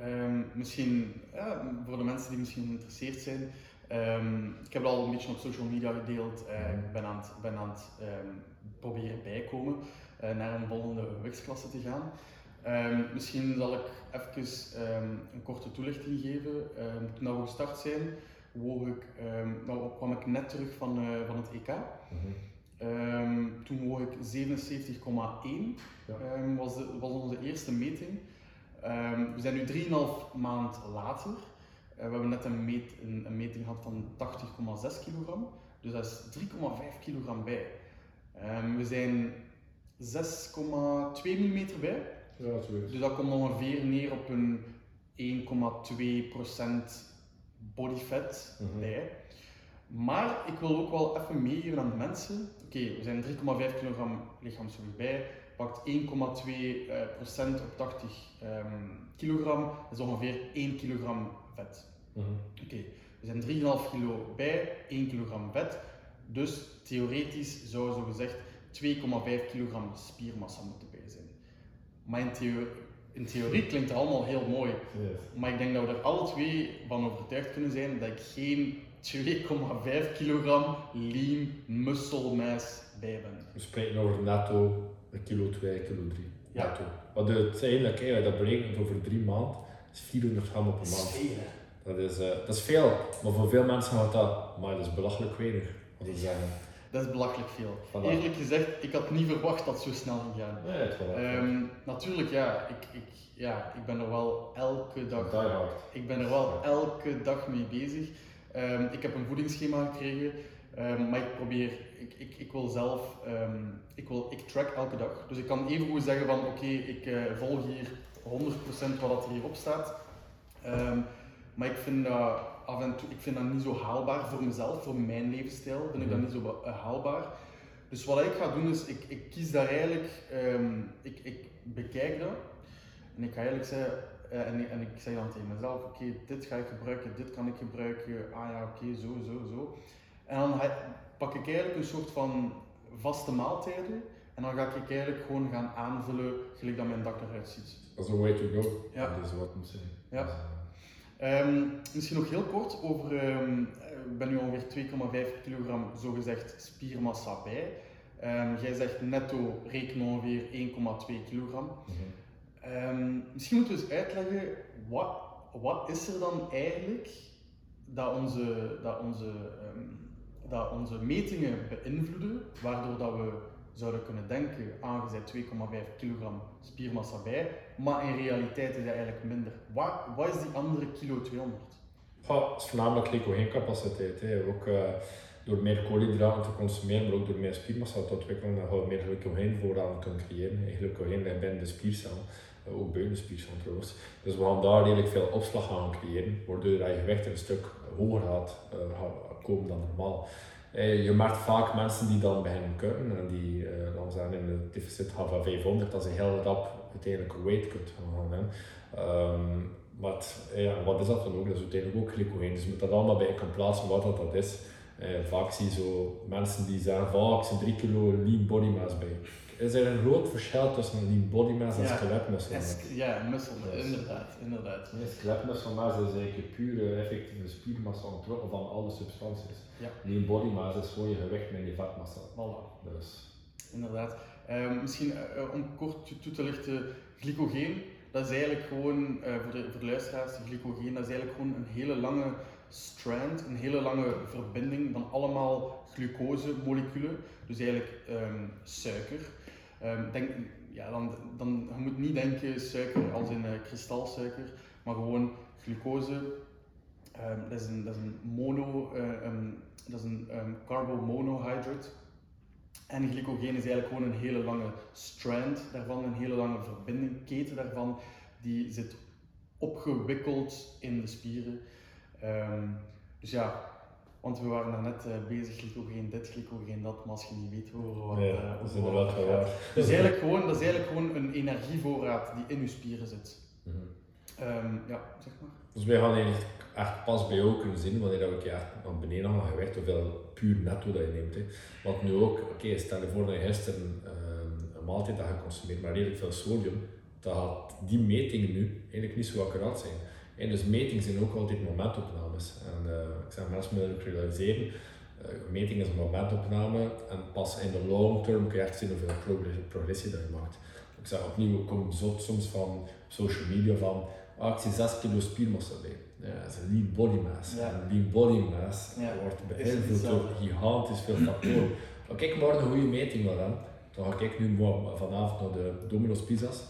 Um, misschien ja, voor de mensen die misschien geïnteresseerd zijn, Um, ik heb het al een beetje op social media gedeeld. Uh, ik ben aan het, ben aan het um, proberen bijkomen uh, naar een volgende gewichtsklasse te gaan. Um, misschien zal ik even een korte toelichting geven. toen we gestart zijn, woog ik, nou, kwam ik net terug van, uh, van het EK. Mm-hmm. toen woog ik 77,1. Ja. was, de, was onze eerste meting. we zijn nu 3,5 maand later. Uh, we hebben net een, meet, een, een meting gehad van 80,6 kilogram, dus dat is 3,5 kilogram bij. We zijn 6,2 mm bij, ja, dat is dus dat komt ongeveer neer op een 1,2% body fat Mhm. bij. Maar ik wil ook wel even meegeven aan de mensen. Oké, we zijn 3,5 kilogram lichaamsgewicht bij, pakt 1,2% op 80 um, kilogram, dat is ongeveer 1 kilogram vet. Mhm. Oké, we zijn 3,5 kilo bij, 1 kilogram vet. Dus theoretisch zou zo gezegd 2,5 kilogram spiermassa moeten bij zijn. Maar in, theo in theorie klinkt het allemaal heel mooi. Yes. Maar ik denk dat we er alle twee van overtuigd kunnen zijn dat ik geen 2,5 kilogram lean muscle mass bij ben. We spreken over netto een kilo 2, kilo 3. Ja. Netto. Wat uiteindelijk, hè, dat berekent over drie maanden, is 400 gram op een maand. Dat is, uh, dat is veel, maar voor veel mensen gaat dat, maar dat is belachelijk weinig. Wat ik zeggen. Dat is belachelijk veel. Voilà. Eerlijk gezegd, ik had niet verwacht dat het zo snel ging gaan. Nee, het Um, natuurlijk, ja ik, ik, ja, ik ben er wel elke dag, Die hard. ik ben er wel elke dag mee bezig. Um, ik heb een voedingsschema gekregen. Ehm, maar ik probeer, ik, ik, ik wil zelf, ehm, ik, wil, ik track elke dag. Dus ik kan even goed zeggen van oké, ik uh, volg hier 100% wat er hierop staat. Maar ik vind dat af en toe, ik vind dat niet zo haalbaar voor mezelf, voor mijn levensstijl, vind ik dat mhm. niet zo uh, haalbaar. Dus wat ik ga doen is, ik, ik kies daar eigenlijk, ik, ik bekijk dat en ik ga eigenlijk zeggen, uh, en, en, ik zeg dan tegen mezelf, oké, dit ga ik gebruiken, dit kan ik gebruiken, ah ja, oké, zo, zo, zo. En dan pak ik eigenlijk een soort van vaste maaltijden en dan ga ik eigenlijk gewoon gaan aanvullen gelijk dat mijn dag eruit ziet. Dat is een way to go. Ja. Dat is wat moet zeggen. Ja. Eh, ehm, misschien nog heel kort over, um, ik ben nu ongeveer 2,5 kilogram zogezegd spiermassa bij. Um, jij zegt netto reken ongeveer 1,2 kilogram. Mhm. misschien moeten we eens uitleggen, wat, wat is er dan eigenlijk dat onze, dat onze dat onze metingen beïnvloeden, waardoor dat we zouden kunnen denken, aangezet 2,5 kilogram spiermassa bij, maar in realiteit is dat eigenlijk minder. Wat, wat is die andere kilo 200? Ja, het is voornamelijk glycogeencapaciteit. Ook uh, door meer koolhydraten te consumeren, maar ook door meer spiermassa te ontwikkelen, dan gaan we meer glycogeenvoorraden kunnen creëren. En glycogeen binnen de spiercel, ook buiten de spiercel trouwens. Dus we gaan daar redelijk veel opslag aan creëren, waardoor je gewicht een stuk hoger gaat, uh, komen dan normaal. Eh, je merkt vaak mensen die dan beginnen kunnen en die eh, dan zijn in het deficit gaan van 500, dat ze heel rap uiteindelijk weight cut gaan maar ja, wat is dat dan ook? Dat is uiteindelijk ook glycogeen. Dus je moet dat allemaal bij kunnen plaatsen wat dat, dat is. Vaak zie je zo mensen die zeggen oh, ik zit 3 kilo lean body mass bij is er een groot verschil tussen lean body mass en ja. skeletmuskelmass. Ja, muscle, inderdaad. inderdaad. Nee, is eigenlijk pure effectieve spiermassa ontwikkelen van alle substanties. Ja. Lean body mass is gewoon je gewicht met je vetmassa. Voilà. Dus. Inderdaad. Um, misschien uh, om kort toe te lichten, glycogeen, dat is eigenlijk gewoon, uh, voor, de, voor de luisteraars, glycogeen, dat is eigenlijk gewoon een hele lange strand, een hele lange verbinding van allemaal glucosemoleculen, dus eigenlijk um, suiker. Um, denk, ja, dan, dan, je moet niet denken suiker als in uh, kristalsuiker, maar gewoon glucose. Um, dat, is een, dat is een mono, uh, um, dat is een carbomonohydrate. En glycogeen is eigenlijk gewoon een hele lange strand daarvan, een hele lange verbinding, keten daarvan, die zit opgewikkeld in de spieren. dus ja, want we waren net uh, bezig, glycogeen dit, glycogeen dat, maar als je niet weet hoor, wat, uh, dat is inderdaad wel waar. Dus eigenlijk gewoon, dat is eigenlijk gewoon een energievoorraad die in je spieren zit. Mm -hmm. ja, zeg maar. Dus wij gaan eigenlijk echt pas bij jou kunnen zien wanneer we echt naar beneden gaan gewicht, hoeveel puur netto dat je neemt. Hè. Want nu ook, oké, okay, stel je voor dat je gisteren uh, een maaltijd dat je consumeert, maar redelijk veel sodium, dan gaat die metingen nu eigenlijk niet zo accuraat zijn. En dus metingen zijn ook altijd momentopnames. En uh, ik zeg mensen moeten realiseren, uh, meting is een momentopname en pas in de long term kun je echt zien hoeveel progressie dat je maakt. Ik zeg opnieuw, ik kom zo, soms van social media van, ah, ik zie 6 kilo spiermassa bij. Ja, dat is een lean body mass. Ja. En lean body mass ja. wordt beïnvloed door gigantisch veel factoren. Maar kijk morgen een goede meting wel aan. Dan ga ik nu vanavond naar de Domino's Pizza's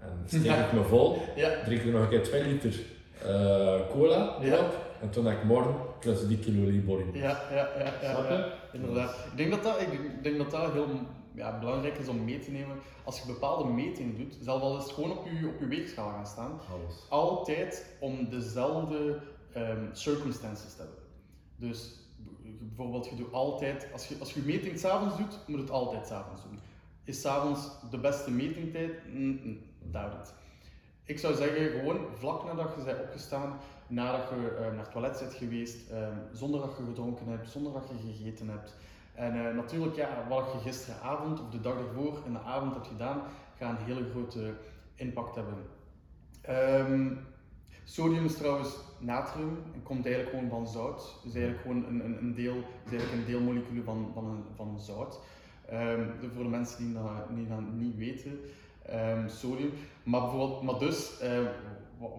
en steek ik me vol, drink er nog een keer 2 liter uh, cola erop. En toen had ik morgen plus die kilo body. Ja, ja, ja. ja, Snap je? Inderdaad. Ik denk dat dat, ik denk dat, dat heel ja, belangrijk is om mee te nemen. Als je bepaalde metingen doet, zelfs al is het gewoon op je, op je weegschaal gaan staan, Alles. altijd om dezelfde um, circumstances te hebben. Dus bijvoorbeeld, je doet altijd, als je, als je meting s'avonds doet, moet het altijd s'avonds doen. Is s'avonds de beste metingtijd? Mm, mm, doubt it. Ik zou zeggen, gewoon vlak nadat je bent opgestaan, nadat je uh, naar het toilet bent geweest, um, zonder dat je gedronken hebt, zonder dat je gegeten hebt. En uh, natuurlijk, ja, wat je gisteravond of de dag ervoor in de avond hebt gedaan, gaat een hele grote impact hebben. Um, sodium is trouwens natrium en komt eigenlijk gewoon van zout. Dus eigenlijk gewoon een, een, een deel, is eigenlijk een deelmolecuul van, van, van zout. Um, voor de mensen die dat, die dat niet weten, um, sodium. Maar, bijvoorbeeld, maar dus, uh,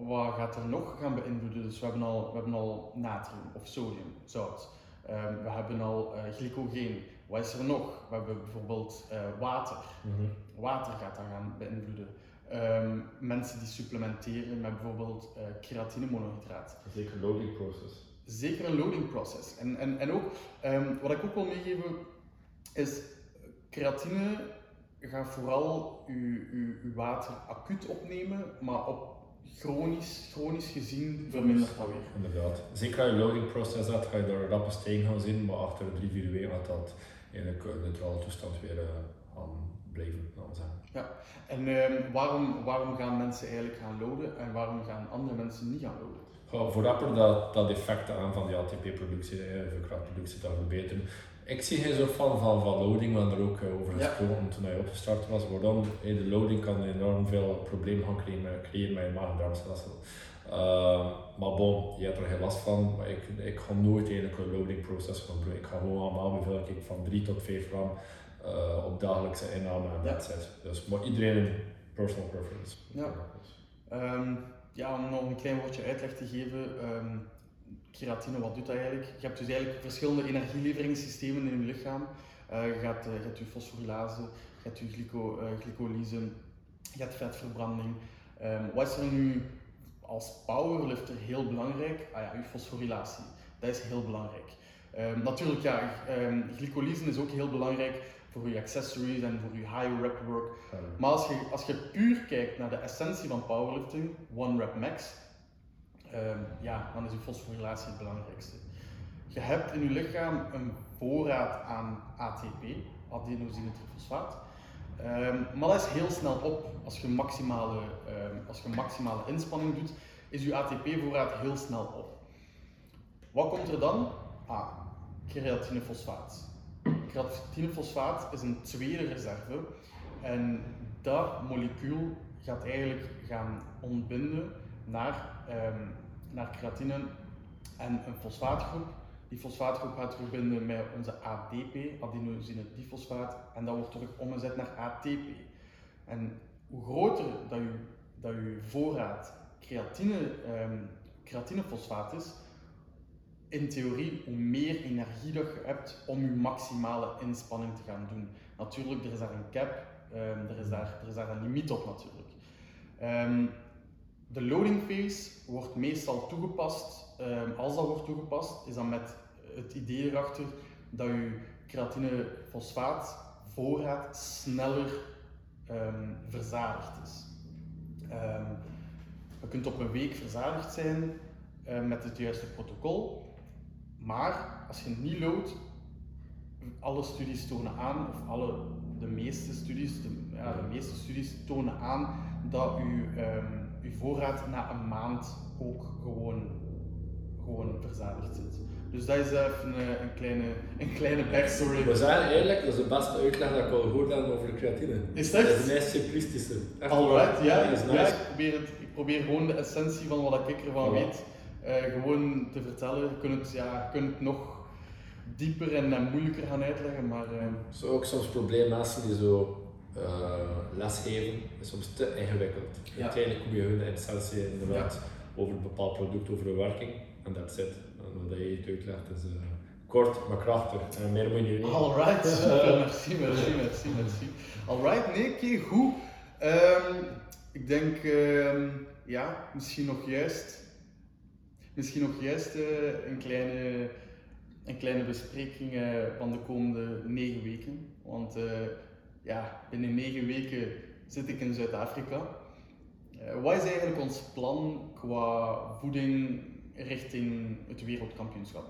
wat, gaat er nog gaan beïnvloeden? Dus we hebben al, we hebben al natrium of sodium, zout. Um, we hebben al uh, glycogeen. Wat is er nog? We hebben bijvoorbeeld uh, water. Mm -hmm. Water gaat daar gaan beïnvloeden. Um, mensen die supplementeren met bijvoorbeeld uh, keratinemonohydraat. Zeker loading process. zeker een loading process. En, en, en ook, ehm, wat ik ook wil meegeven, is creatine gaat vooral uw, uw, uw water acuut opnemen, maar op chronisch, chronisch gezien vermindert dat weer. Inderdaad. Zeker als je loading process hebt, ga je door een rappe stijging gaan zien, maar achter drie, vier weken gaat dat eigenlijk een neutrale toestand weer uh, gaan blijven. Ja, en uh, waarom, waarom gaan mensen eigenlijk gaan loaden en waarom gaan andere mensen niet gaan loaden? Ja, voor rapper dat, dat effect aan van die ATP-productie, de krachtproductie te verbeteren. Ik zie geen soort van, van, van loading, we hebben er ook eh, over gesproken toen hij opgestart was. Waarom? De loading kan enorm veel problemen gaan creëren, creëren met je maag-darmstelsel. Uh, maar bon, je hebt er geen last van. Maar ik, ik ga nooit eigenlijk een loading proces gaan doen. Ik ga gewoon aanbevelen ik van 3 tot 5 gram uh, op dagelijkse inname en dat ja. Dus maar iedereen een personal preference. Ja. Um, ja, om nog een klein woordje uitleg te geven. Um, keratine, wat doet dat eigenlijk? Je hebt dus eigenlijk verschillende energieleveringssystemen in je lichaam. Uh, je, gaat, uh, je hebt je fosforylase, je hebt je glyco, uh, glycolyse, je hebt vetverbranding. Um, wat is er nu als powerlifter heel belangrijk? Ah ja, je fosforilatie. Dat is heel belangrijk. Um, natuurlijk, ja, um, glycolyse is ook heel belangrijk voor je accessories en voor je high rep work. Maar als je, als je puur kijkt naar de essentie van powerlifting, one rep max, um, ja, dan is je fosforilatie het belangrijkste. Je hebt in je lichaam een voorraad aan ATP, adenosine-trifosfaat. Um, maar dat is heel snel op als je maximale, um, als je maximale inspanning doet, is je ATP-voorraad heel snel op. Wat komt er dan? Ah, creatinefosfaat. Creatinefosfaat is een tweede reserve en dat molecuul gaat eigenlijk gaan ontbinden naar um, naar creatine en een fosfaatgroep. Die fosfaatgroep gaat verbinden met onze ADP, adenosine difosfaat, en dat wordt terug omgezet naar ATP. En hoe groter dat je, dat je voorraad creatine, um, creatinefosfaat is, in theorie, hoe meer energie dat je hebt om je maximale inspanning te gaan doen. Natuurlijk, er is daar een cap, um, er, is daar, er is daar een limiet op natuurlijk. Um, de loading phase wordt meestal toegepast. Um, als dat wordt toegepast, is dat met het idee erachter dat je creatinefosfaat voorraad sneller um, verzadigd is. Um, je kunt op een week verzadigd zijn met het juiste protocol, maar als je niet loadt, alle studies tonen aan, of alle, de meeste studies, de, ja, de meeste studies tonen aan dat je je voorraad na een maand ook gewoon, gewoon verzadigd zit. Dus dat is even een, een kleine, een kleine backstory. We zijn eigenlijk, dat is de beste uitleg dat ik al gehoord heb over de creatine. Is dat? Dat is meest simplistische. Alright, ja. ja, nice. ja ik, probeer het, ik probeer gewoon de essentie van wat ik ervan voilà. weet uh, gewoon te vertellen. Je kunt het, ja, je kunt het nog dieper en, en moeilijker gaan uitleggen, maar... Uh, zo ook soms probleem mensen die zo lesgeven is soms te ingewikkeld. Uiteindelijk kom je hun essentie inderdaad over een bepaald product, over een werking en that's it. En wat je het uitlegt is uh, kort maar krachtig en meer moet je niet. Alright, (laughs) (laughs) merci, merci, merci, merci. Alright, nee, oké, goed. Um, ik denk, um, ja, misschien nog juist, misschien nog juist uh, een kleine een kleine bespreking uh, van de komende negen weken. Want uh, ja, binnen negen weken zit ik in Zuid-Afrika. Uh, wat is eigenlijk ons plan qua voeding richting het wereldkampioenschap?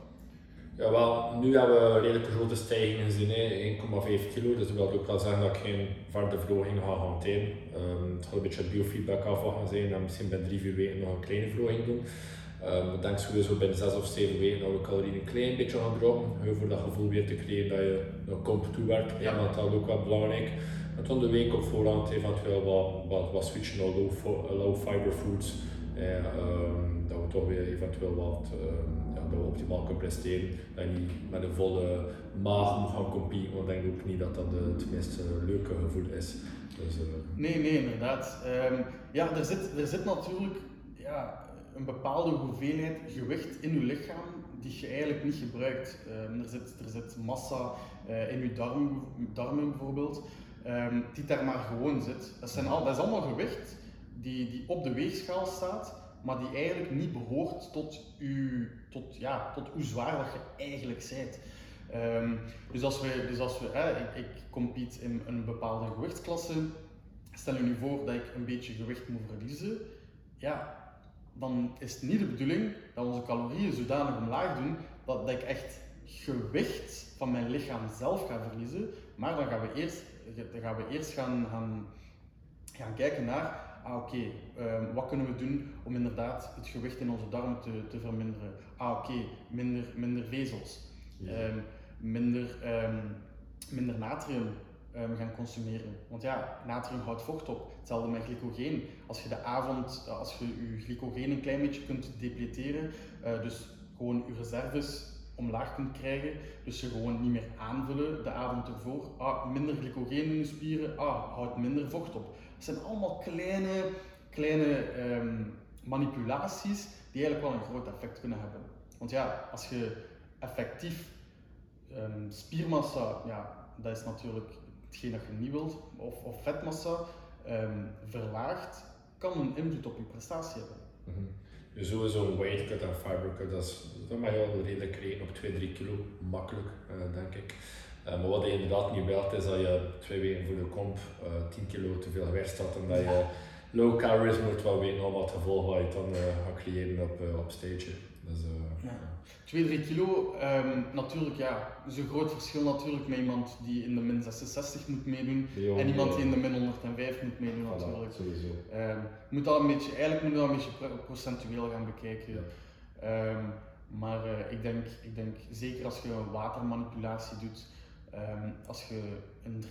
Ja, wel, nu hebben we redelijk grote stijgingen gezien, 1,5 kilo. Dus dat wil ook wel zeggen dat ik geen verder verhoging ga hanteren. Um, het gaat een beetje biofeedback af gaan zijn en misschien bij 3, 4 weken nog een kleine verhoging doen. Um, denk sowieso binnen 6 of 7 weken dat we calorieën een klein beetje gaan droppen. Voor dat gevoel weer te creëren dat je nog komt toewerkt. Ja. Want dat is ook wel belangrijk. En dan de week op voorhand eventueel wat, wat, wat switchen naar low, low fiber foods. Eh, um, dat we toch weer eventueel wat um, ja, dat we optimaal kunnen presteren. Dat je niet met een volle maag moet gaan competen. Want ik denk ook niet dat dat het meest uh, leuke gevoel is. Dus, uh... Nee, nee, inderdaad. Um, ja, er zit, er zit natuurlijk ja, een bepaalde hoeveelheid gewicht in je lichaam die je eigenlijk niet gebruikt. Um, er, zit, er zit massa uh, in je darmen, darmen bijvoorbeeld, die daar maar gewoon zit. Dat, zijn is allemaal gewicht die, die op de weegschaal staat, maar die eigenlijk niet behoort tot, uw, tot, ja, tot hoe zwaar dat je eigenlijk bent. Ehm, dus als we, dus als we ik, ik compete in een bepaalde gewichtsklasse, stel je nu voor dat ik een beetje gewicht moet verliezen, ja, dan is het niet de bedoeling dat onze calorieën zodanig omlaag doen dat, dat ik echt gewicht van mijn lichaam zelf ga verliezen, maar dan gaan we eerst, dan gaan, we eerst gaan, gaan, gaan kijken naar ah oké, ehm, wat kunnen we doen om inderdaad het gewicht in onze darm te, te verminderen? Ah oké, minder, minder vezels, ehm, minder, um, minder natrium gaan consumeren. Want ja, natrium houdt vocht op. Hetzelfde met glycogeen. Als je de avond, als je je glycogeen een klein beetje kunt depleteren, uh, dus gewoon je reserves omlaag kunt krijgen, dus je gewoon niet meer aanvullen de avond ervoor. Ah, minder glycogeen in je spieren, ah, houdt minder vocht op. Het zijn allemaal kleine, kleine um, manipulaties die eigenlijk wel een groot effect kunnen hebben. Want ja, als je effectief um, spiermassa, ja, dat is natuurlijk hetgeen dat je niet wilt, of, of vetmassa um, verlaagt, kan een invloed op je prestatie hebben. Mm -hmm. Dus sowieso weight cut en fiber cut, dat, is, dat mag je wel redelijk krijgen op 2-3 kilo, makkelijk uh, denk ik. Uh, maar wat je inderdaad niet wilt is dat je twee weken voor de komp uh, eh, 10 kilo te veel gewicht staat en dat je low calories moet wel weten al wat gevolgen wat je dan uh, gaat creëren op, op stage. Dus, ja. 2, 3 kilo, um, natuurlijk ja, is een groot verschil natuurlijk met iemand die in de min 66 moet meedoen en iemand die in de min 105 moet meedoen voilà, natuurlijk. Sowieso. Um, moet dat een beetje, eigenlijk moet je dat een beetje procentueel gaan bekijken. Ja. Um, maar uh, ik, denk, ik denk, zeker als je watermanipulatie doet, als je een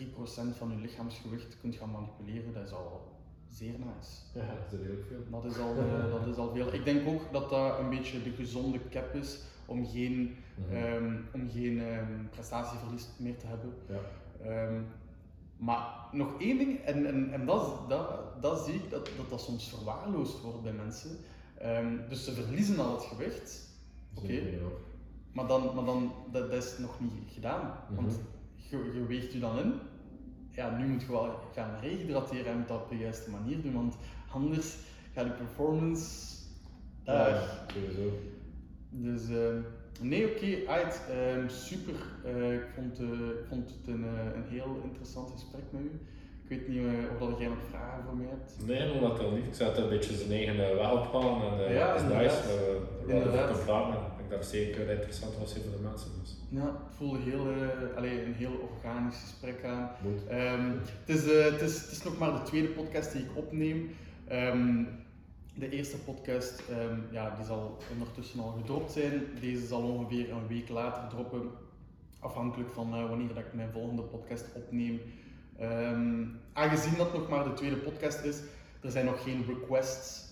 3% van je lichaamsgewicht kunt gaan manipuleren, dat is al zeer nice. Ja, dat is heel veel. Dat is al, uh, (laughs) dat is al veel. Ik denk ook dat dat een beetje de gezonde cap is om geen, mm -hmm. um, om geen um, prestatieverlies meer te hebben. Ja. maar nog één ding, en, en, en dat, dat, dat zie ik dat, dat dat soms verwaarloosd wordt bij mensen. dus ze verliezen al het gewicht. Oké. Okay. Maar dan, maar dan dat, dat is nog niet gedaan. Want mhm je, je weegt je dan in. Ja, nu moet je wel gaan rehydrateren en moet dat op de juiste manier doen, want anders gaat je performance daar. Ja, sowieso. Dus uh, nee, oké, okay, uh, super. Uh, ik, vond, uh, ik vond het een, uh, een heel interessant gesprek met u. Ik weet niet of dat jij nog vragen voor mij hebt. Nee, nog dat niet. Ik zat een beetje zijn eigen weg opgaan en ja, is nice. Uh, inderdaad. Ik dat zeker interessant was voor de mensen. Dus. Ja, het voelde heel, uh, een heel organisch gesprek aan. Um, het, is, uh, het, is, het is nog maar de tweede podcast die ik opneem. Um, de eerste podcast um, ja, die zal ondertussen al gedropt zijn. Deze zal ongeveer een week later droppen, afhankelijk van uh, wanneer dat ik mijn volgende podcast opneem. aangezien dat nog maar de tweede podcast is, er zijn nog geen requests,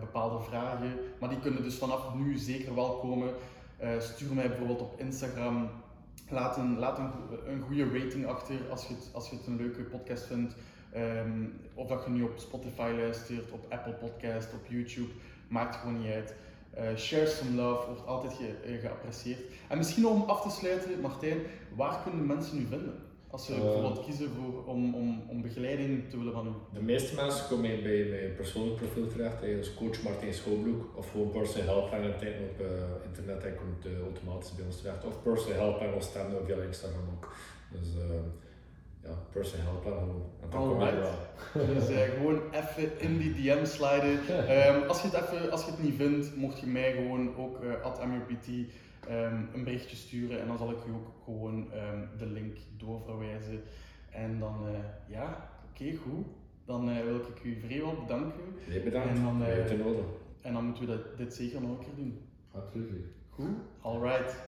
bepaalde vragen, maar die kunnen dus vanaf nu zeker wel komen. Uh, stuur mij bijvoorbeeld op Instagram. Laat een, laat een, een goede rating achter als je het, als je het een leuke podcast vindt. Um, of dat je nu op Spotify luistert, op Apple Podcast, op YouTube. Maakt gewoon niet uit. Uh, share some love wordt altijd ge, geapprecieerd. En misschien om af te sluiten, Martijn, waar kunnen mensen u vinden? Als uh, bijvoorbeeld kiezen voor, om, om, om begeleiding te willen van u? De meeste mensen komen bij mijn persoonlijk profiel terecht, als coach Martijn Schoolbroek, of gewoon personal help en tijd op uh, internet en komt uh, automatisch bij ons terecht. Of personal help en ons stemmen via Instagram ook. Dus ja, personal help en gewoon. En dan kom je wel. (laughs) Dus gewoon even in die DM sliden. Um, (laughs) als, je het even, als je het niet vindt, mocht je mij gewoon ook at um, een berichtje sturen en dan zal ik u ook gewoon um, de link doorverwijzen. En dan, uh, ja, oké, okay, goed. Dan uh, wil ik u vrijwel bedanken. Nee, bedankt. En dan, uh, en dan moeten we dat, dit zeker nog een keer doen. Absoluut. Goed, alright.